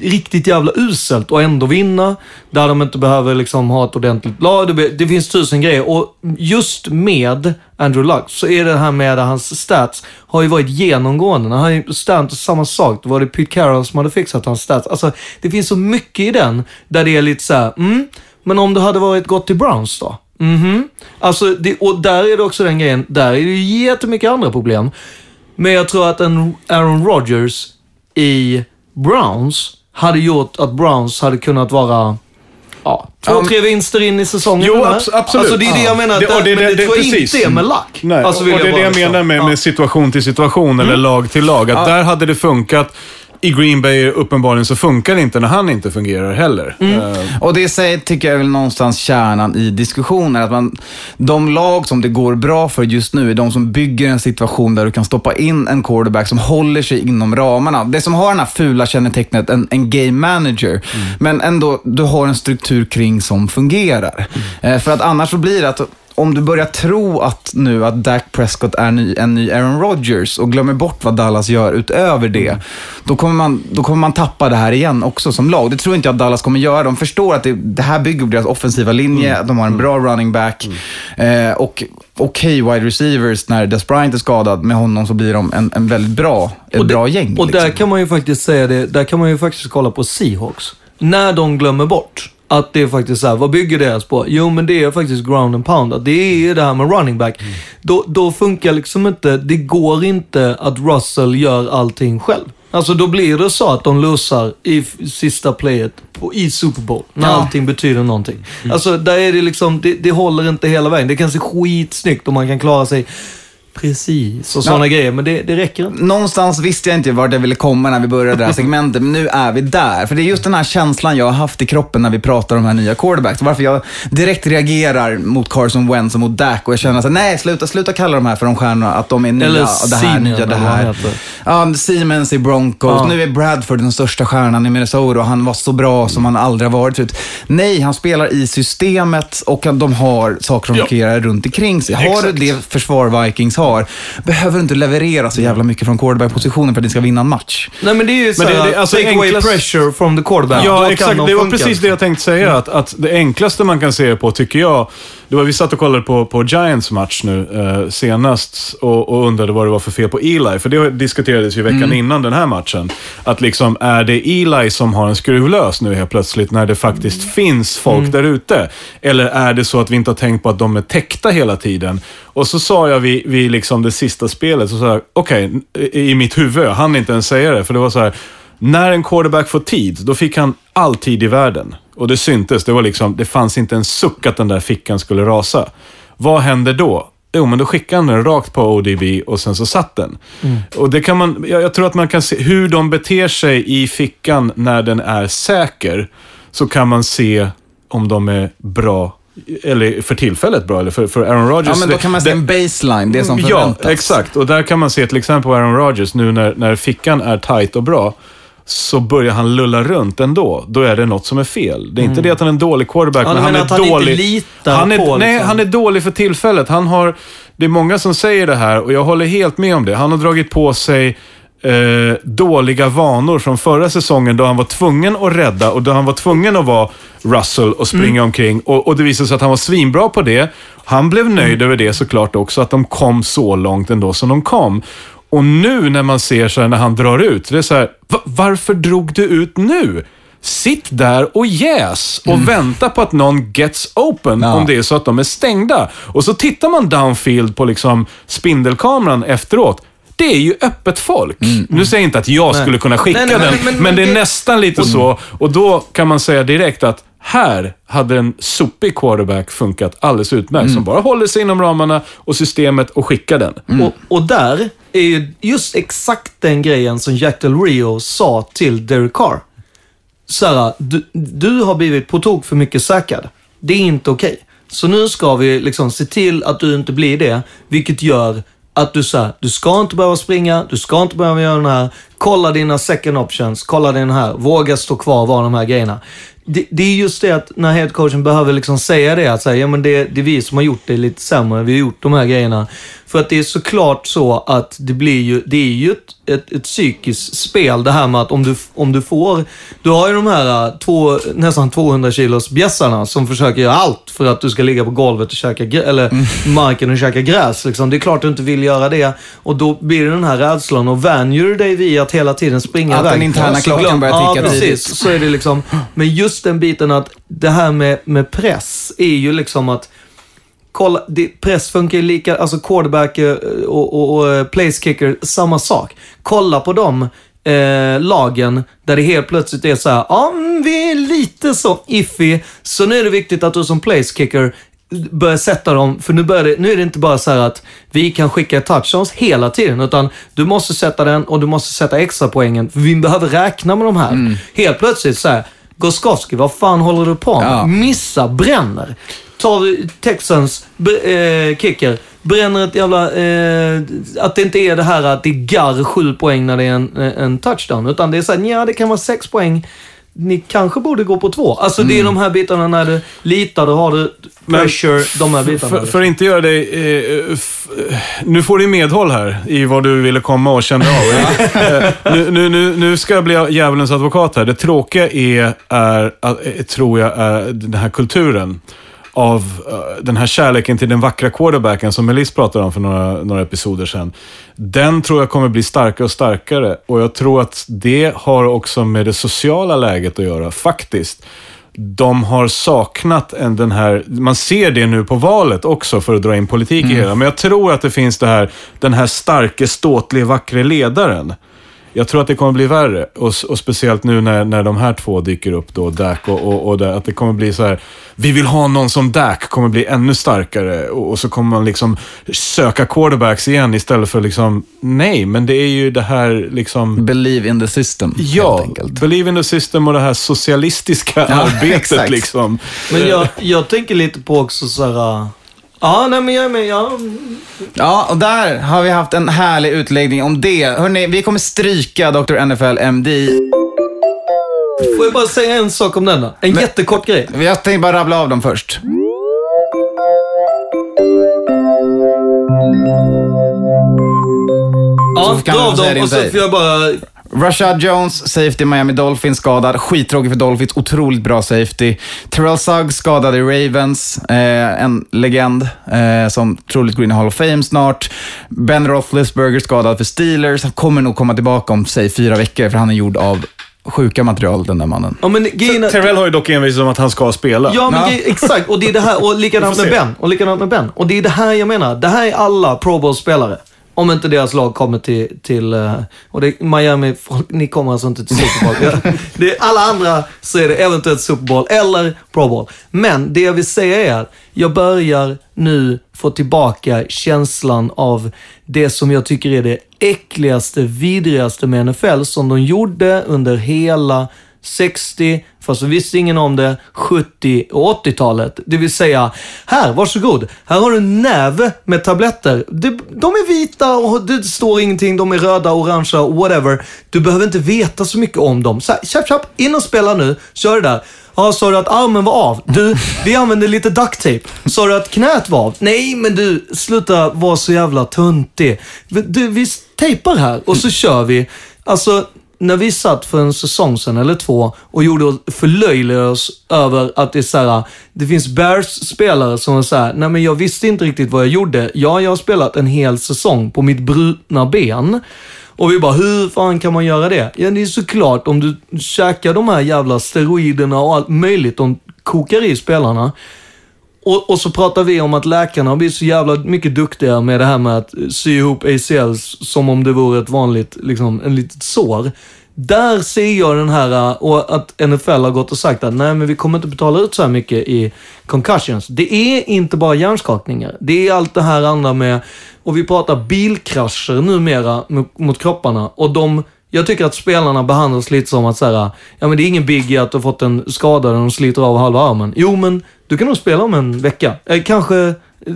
riktigt jävla uselt och ändå vinna. Där de inte behöver liksom ha ett ordentligt lag. Det, det finns tusen grejer. Och just med Andrew Luck så är det här med hans stats har ju varit genomgående. När han har stats samma sak. Då var det Pete Carroll som hade fixat hans stats. Alltså, det finns så mycket i den där det är lite så här, mm, men om du hade varit gått till Browns då? Mhm. Alltså, det, och där är det också den grejen, där är det ju jättemycket andra problem. Men jag tror att en Aaron Rodgers i Browns hade gjort att Browns hade kunnat vara Ja, två, Ja, tre vinster in i säsongen. Jo, abs- absolut. Alltså det är det jag menar. Det- och det- men det, det- tror jag precis. inte är med lack. Nej, Alltså, och det är det jag liksom- menar med, med situation till situation eller lag till lag. Att där hade det funkat. I Green Bay uppenbarligen så funkar det inte när han inte fungerar heller. Eh, Och det sig tycker jag är väl någonstans kärnan i diskussionen. Att man, de lag som det går bra för just nu är de som bygger en situation där du kan stoppa in en quarterback som håller sig inom ramarna. Det som har den här fula kännetecknet, en, en game manager. Men ändå, du har en struktur kring som fungerar. Eh, för att annars så blir det att om du börjar tro att nu att Dak Prescott är ny, en ny Aaron Rodgers och glömmer bort vad Dallas gör utöver det, då, kommer man, då kommer man tappa det här igen också som lag. Det tror inte jag att Dallas kommer göra. De förstår att det, det här bygger på deras offensiva linje, de har en bra running back eh, och okej wide receivers. När Des Bryant är skadad, med honom så blir de en, en väldigt bra, ett bra gäng. Och där liksom. kan man ju faktiskt säga det, där kan man ju faktiskt kolla på Seahawks. När de glömmer bort att det är faktiskt så här, vad bygger deras på? Jo, men det är faktiskt ground and pound. Att Det är det här med running back. Då, då funkar liksom inte, det går inte att Russell gör allting själv. Alltså då blir det så att de losar i sista playet på, i Super Bowl. När Ja. allting betyder någonting. Alltså där är det liksom, det, det håller inte hela vägen. Det kan se skitsnyggt och man kan klara sig precis och sådana grejer. Men det, det räcker inte. Någonstans visste jag inte vart jag ville komma när vi började det här [laughs] segmentet, men nu är vi där. För det är just den här känslan jag har haft i kroppen när vi pratar om de här nya quarterbacks. Varför jag direkt reagerar mot Carson Wentz och mot Dak och jag känner här, nej, sluta, sluta kalla de här för de stjärnorna, att de är nya, Eller och det här, Simeon, nya, det här. Ja, Siemens i Broncos. Ja. Nu är Bradford den största stjärnan i Minnesota och han var så bra som han aldrig har varit förut. Nej, han spelar i systemet och de har saker som fungerar runt omkring sig. Har du det försvar Vikings har, har, behöver du inte leverera så jävla mycket från quarterback-positionen för att ni ska vinna en match. Nej, men det är ju Men det- det- alltså take away enklast- pressure from the quarterback. Ja, exakt. de Det var funka, precis det liksom. jag tänkte säga. Att, att det enklaste man kan se på, tycker jag, det var vi satt och kollade på, på Giants match nu eh, senast och, och undrade vad det var för fel på Eli. För det diskuterades ju veckan innan den här matchen. Att liksom, är det Eli som har en skruvlös nu helt plötsligt när det faktiskt finns folk där ute? Eller är det så att vi inte har tänkt på att de är täckta hela tiden? Och så sa jag vid, vid liksom det sista spelet, så sa jag, okej, i i mitt huvud, jag hann inte ens säga det, för det var så här, när en quarterback får tid, då fick han all tid i världen. Och det syntes. Det, var liksom, det fanns inte en suck att den där fickan skulle rasa. Vad händer då? Jo, men då skickade han den rakt på ODB och sen så satt den. Och det kan man, jag, jag tror att man kan se hur de beter sig i fickan när den är säker. Så kan man se om de är bra, eller för tillfället bra, eller för, för Aaron Rodgers. Ja, men då kan man se en baseline, det som Ja, förväntas. exakt. Och där kan man se till exempel på Aaron Rodgers, nu när, när fickan är tight och bra, så börjar han lulla runt ändå. Då är det något som är fel. Det är inte det att han är en dålig quarterback, Ja, men han är han inte dålig. litar han är, på, Nej, liksom. han är dålig för tillfället. Han har, det är många som säger det här och jag håller helt med om det. Han har dragit på sig eh, dåliga vanor från förra säsongen då han var tvungen att rädda och då han var tvungen att vara Russell och springa Mm. omkring. Och, och det visade sig att han var svinbra på det. Han blev nöjd Mm. över det såklart också, att de kom så långt ändå som de kom. Och nu när man ser så här när han drar ut, det är så här, "Va- varför drog du ut nu? Sitt där och jäs och vänta på att någon gets open Mm. Ja. om det är så att de är stängda. Och så tittar man downfield på liksom spindelkameran efteråt. Det är ju öppet folk. Nu säger jag inte att jag skulle kunna skicka Nej, nej, den, men- men, men- det är det- nästan lite så. Och då kan man säga direkt att här hade en sopig quarterback funkat alldeles utmärkt. Som bara håller sig inom ramarna och systemet och skickar den. Och, och där är ju just exakt den grejen som Jack Del Rio sa till Derek Carr. Såhär, du, du har blivit på tok för mycket säkrad. Det är inte okej. Så nu ska vi liksom se till att du inte blir det, vilket gör att du säger, du ska inte behöva springa, du ska inte behöva göra den här. Kolla dina second options, kolla den här, våga stå kvar, vara de här grejerna. Det, det är just det att när headcoachen behöver liksom säga det, att säga, ja men det, det är vi som har gjort det lite sämre, vi har gjort de här grejerna. För att det är såklart så att det blir ju, det är ju ett, ett, ett psykiskt spel det här med att om du, om du får, du har ju de här äh, två, nästan 200 kilos bjässarna som försöker göra allt för att du ska ligga på golvet och käka, eller marken och käka gräs. Liksom. Det är klart du inte vill göra det och då blir det den här rädslan och vänjer du dig vid att hela tiden springa Att iväg. den interna klockan börjar Ja, ticka precis. tidigt. Så är det liksom. Men just den biten att det här med, med press är ju liksom att kolla, det, press funkar ju lika, alltså quarterback eh, och, och, och eh, place kicker, samma sak. Kolla på de eh, lagen där det helt plötsligt är så här, ja, mm, vi är lite så iffy, så nu är det viktigt att du som place kicker börjar sätta dem, för nu, börjar det, nu är det inte bara så här att vi kan skicka touchdowns hela tiden, utan du måste sätta den och du måste sätta extra poängen för vi behöver räkna med de här. Helt plötsligt så här, Goskowski, vad fan håller du på med? Ja. Missa, bränner. Tar Texans eh, kicker, bränner ett jävla... Eh, att det inte är det här att det är garr sju poäng när det är en, eh, en touchdown. Utan det är såhär, ja det kan vara sex poäng. Ni kanske borde gå på två. Alltså det är de här bitarna när du litar, då har du pressure, de här bitarna. För, för att inte göra dig... Eh, f, eh, nu får du medhåll här i vad du ville komma och kände av. [laughs] Eh, nu, nu, nu, nu ska jag bli djävulens advokat här. Det tråkiga är, är, eh, tror jag, är den här kulturen av eh, den här kärleken till den vackra quarterbacken som Melis pratade om för några, några episoder sedan. Den tror jag kommer bli starkare och starkare och jag tror att det har också med det sociala läget att göra, faktiskt de har saknat en, den här, man ser det nu på valet också för att dra in politik i hela, men jag tror att det finns det här, den här starke, ståtlige, vackre ledaren. Jag tror att det kommer bli värre. Och, och speciellt nu när, när de här två dyker upp då, Dak och, och, och det, att det kommer bli så här. Vi vill ha någon som Dak, kommer bli ännu starkare. Och, och så kommer man liksom söka quarterbacks igen istället för liksom, nej, men det är ju det här liksom... Believe in the system, Ja, helt enkelt. believe in the system och det här socialistiska Ja, [laughs] arbetet exakt. liksom. Men jag, jag tänker lite på också såhär... Ja, nej men jag är med. Ja, Ja, och där har vi haft en härlig utläggning om det. Hörrni, vi kommer stryka Dr. NFL MD. får jag bara säga en sak om den då? En jättekort grej. Jag tänkte bara rabbla av dem först. Ja, dra av dem och så får jag bara... Rashad Jones, safety Miami Dolphins skadad. Skittråkig för Dolphins, otroligt bra safety. Terrell Suggs skadad i Ravens, eh, en legend eh, som troligt går in i Hall of Fame snart. Ben Roethlisberger skadad för Steelers. Han kommer nog komma tillbaka om, säg fyra veckor, för han är gjord av sjuka material, den där mannen. Ja, men är- Terrell har ju dock envisats om att han ska spela. Ja, men Ja. exakt. Och det är det här, och [laughs] likadant med. Ben. Och likadant med Ben. Och det är det här jag menar. Det här är alla Pro Bowl-spelare. Om inte deras lag kommer till, till eh, och det, Miami, folk, ni kommer alltså inte till Super Bowl. [laughs] Det alla andra så är det eventuellt Super Bowl eller Pro Bowl. Men det jag vill säga är att jag börjar nu få tillbaka känslan av det som jag tycker är det äckligaste, vidrigaste med NFL som de gjorde under hela 60, fast så visste ingen om det, 70 och 80-talet. Det vill säga, här, varsågod. Här har du en näve med tabletter. De, de är vita och det står ingenting, de är röda, orangea, whatever. Du behöver inte veta så mycket om dem. Så här, tjapp, tjapp, in och spela nu. Kör det där. Ja, sa du att armen var av? Du, vi använde lite duct tape. Sa du att knät var av? Nej, men du, sluta vara så jävla tuntig. Du, vi tejpar här och så kör vi. Alltså, när vi satt för en säsong sedan eller två och gjorde oss, förlöjligade oss över att det är så här, det finns Bears-spelare som är så här, nej men jag visste inte riktigt vad jag gjorde. Ja, jag har spelat en hel säsong på mitt brutna ben. Och vi bara, hur fan kan man göra det? Ja, det är såklart om du käkar de här jävla steroiderna och allt möjligt de kokar i spelarna. Och, och så pratar vi om att läkarna har blivit så jävla mycket duktiga med det här med att sy ihop ACLs som om det vore ett vanligt, liksom, en litet sår. Där ser jag den här, eh, och att NFL har gått och sagt att nej men vi kommer inte betala ut så här mycket i concussions. Det är inte bara hjärnskakningar. Det är allt det här andra med, och vi pratar bilkrascher numera mot, mot kropparna. Och de, jag tycker att spelarna behandlas lite som att så här, ja men det är ingen biggie att du har fått en skada där de sliter av halva armen. Jo men, du kan nog spela om en vecka. Eh, kanske,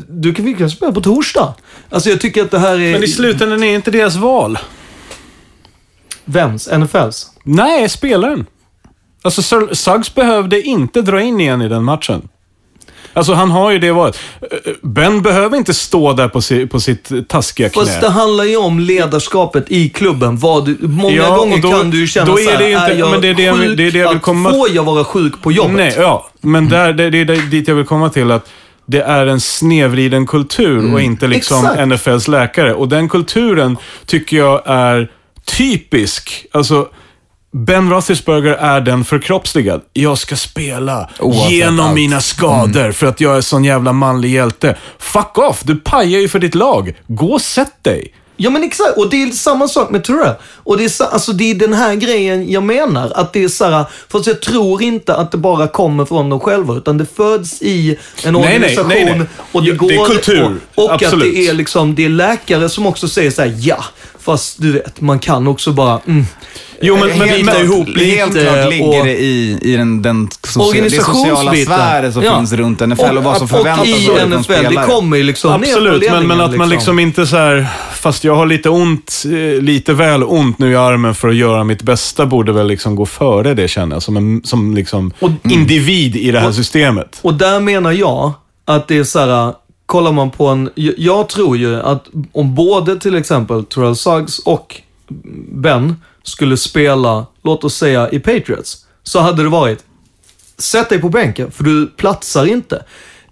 du kan, vi kan spela på torsdag. Alltså jag tycker att det här är... Men i slutändan är inte deras val. Vems? NFLs? Nej, spelaren. Alltså, Suggs behövde inte dra in igen i den matchen. Alltså, han har ju det varit. Eh, Ben behöver inte stå där på, si, på sitt taskiga knä. Fast det handlar ju om ledarskapet i klubben. Vad du, många Ja, gånger då- kan du ju känna då är det inte- är jag men det är det sjuk? det är det jag vill komma- Får jag vara sjuk på jobbet? Nej, ja. Men där, det, det är dit jag vill komma till. att det är en snedvriden kultur och inte liksom Exakt. NFLs läkare. Och den kulturen tycker jag är typisk. Alltså, Ben Roethlisberger är den förkroppsligad. Jag ska spela Oavsett genom allt. mina skador för att jag är sån jävla manlig hjälte. Fuck off! Du pajar ju för ditt lag. Gå och sätt dig. Ja men exakt, och det är samma sak med Terrell. Och det är, alltså, det är den här grejen jag menar. Att det är så här, fast jag tror inte att det bara kommer från dem själva, utan det föds i en Nej, nej, organisation. nej, nej. Och det, går, det är kultur, Och, och att det är, liksom, det är läkare som också säger så här, ja, fast du vet, man kan också bara, mm, Jo, men, men, helt, men, bita ihop lite helt klart ligger och- det i, i den, den socia- det sociala Organisationsbiten. sfären som Ja. finns runt NFL och, vad som och förväntas i av en NFL, det spelare. kommer ju liksom Absolut, men, men att man liksom inte så här, fast jag har lite ont, eh, lite väl ont nu i armen för att göra mitt bästa, borde väl liksom gå före det känner jag, som, en, som liksom individ i det här systemet. Och där menar jag att det är så här, kollar man på en, jag- tror ju att om både till exempel Terrell Suggs och Ben skulle spela, låt oss säga i Patriots, så hade det varit, sätt dig på bänken, för du platsar inte.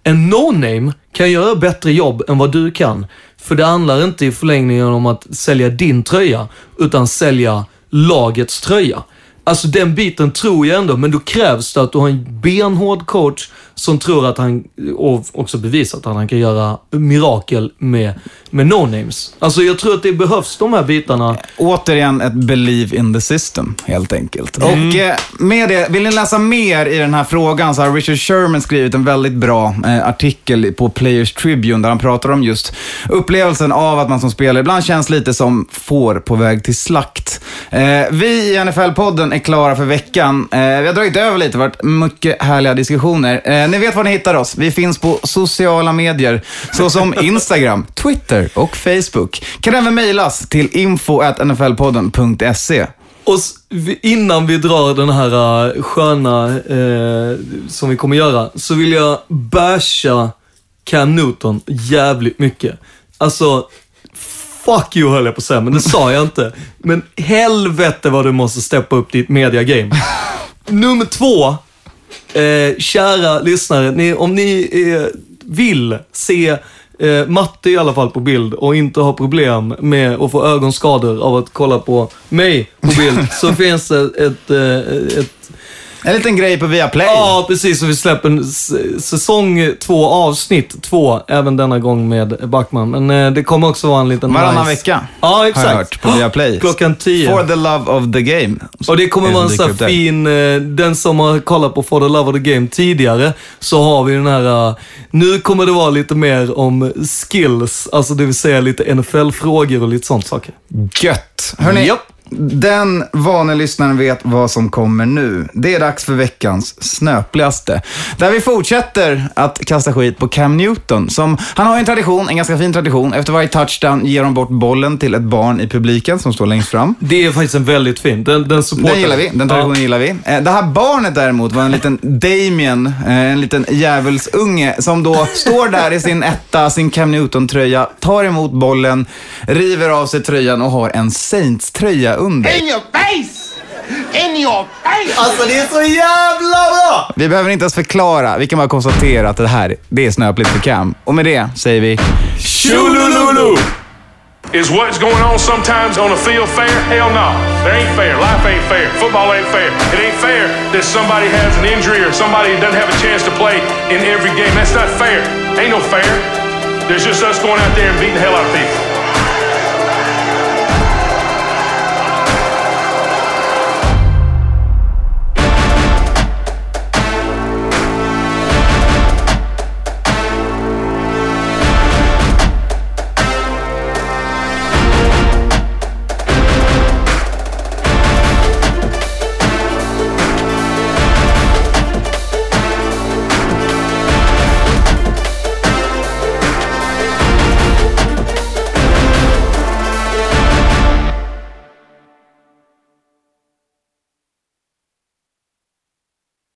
En no-name kan göra bättre jobb än vad du kan. För det handlar inte i förlängningen om att sälja din tröja, utan sälja lagets tröja. Alltså den biten tror jag ändå, men då krävs det att du har en benhård coach som tror att han, och också bevisat att han kan göra mirakel med, med no-names. Alltså jag tror att det behövs de här bitarna. Återigen ett believe in the system, helt enkelt. Och eh, med det, vill ni läsa mer i den här frågan så har Richard Sherman skrivit en väldigt bra eh, artikel på Players Tribune där han pratar om just upplevelsen av att man som spelare ibland känns lite som får på väg till slakt. Eh, vi i NFL-podden är klara för veckan. Eh, vi har dragit över lite, det har varit mycket härliga diskussioner. Eh, ni vet var ni hittar oss. Vi finns på sociala medier såsom [laughs] Instagram, Twitter och Facebook. Kan även mejlas till info.nflpodden.se. Och innan vi drar den här uh, sköna, eh, som vi kommer göra, så vill jag basha Cam Newton jävligt mycket. Alltså, fuck you höll jag på att säga, men det sa jag inte. Men helvete vad du måste steppa upp ditt media game. Nummer två. Eh, kära lyssnare, ni, om ni eh, vill se eh, Matte i alla fall på bild och inte har problem med att få ögonskador av att kolla på mig på bild, så [laughs] finns det ett, eh, ett En liten grej på Viaplay. Ja, precis. Och vi släpper en säsong två, avsnitt två, även denna gång med Backman. Men eh, det kommer också vara en liten Varannan nice... vecka. Ja, Har jag exakt. hört på Viaplay. [gasps] Klockan tio. For the love of the game. Och det kommer vara en sån här fin, eh, den som har kollat på For the Love of the Game tidigare, så har vi den här, eh, nu kommer det vara lite mer om skills, alltså det vill säga lite NFL-frågor och lite sånt saker. Gött. Hörrni, Japp. Den vane lyssnaren vet vad som kommer nu. Det är dags för veckans snöpligaste. Där vi fortsätter att kasta skit på Cam Newton. Som, han har en tradition, en ganska fin tradition. Efter varje touchdown ger de bort bollen till ett barn i publiken som står längst fram. Det är faktiskt en väldigt fin, den, den supportar Den gillar vi, den traditionen gillar vi. Eh, Det här barnet däremot var en liten Damien, eh, en liten djävulsunge som då står där i sin etta, sin Cam Newton-tröja, tar emot bollen, river av sig tröjan och har en Saints-tröja under. In your face! In your face! Alltså det är så jävla bra! Vi behöver inte ens förklara, vi kan bara konstatera att det här, det är snöpligt för Cam. Och med det säger vi Tjolululu! Is what's going on sometimes on the field fair? Hell no. There ain't fair. Life ain't fair. Football ain't fair. It ain't fair that somebody has an injury or somebody doesn't have a chance to play in every game. That's not fair. Ain't no fair. There's just us going out there and beating the hell out of people.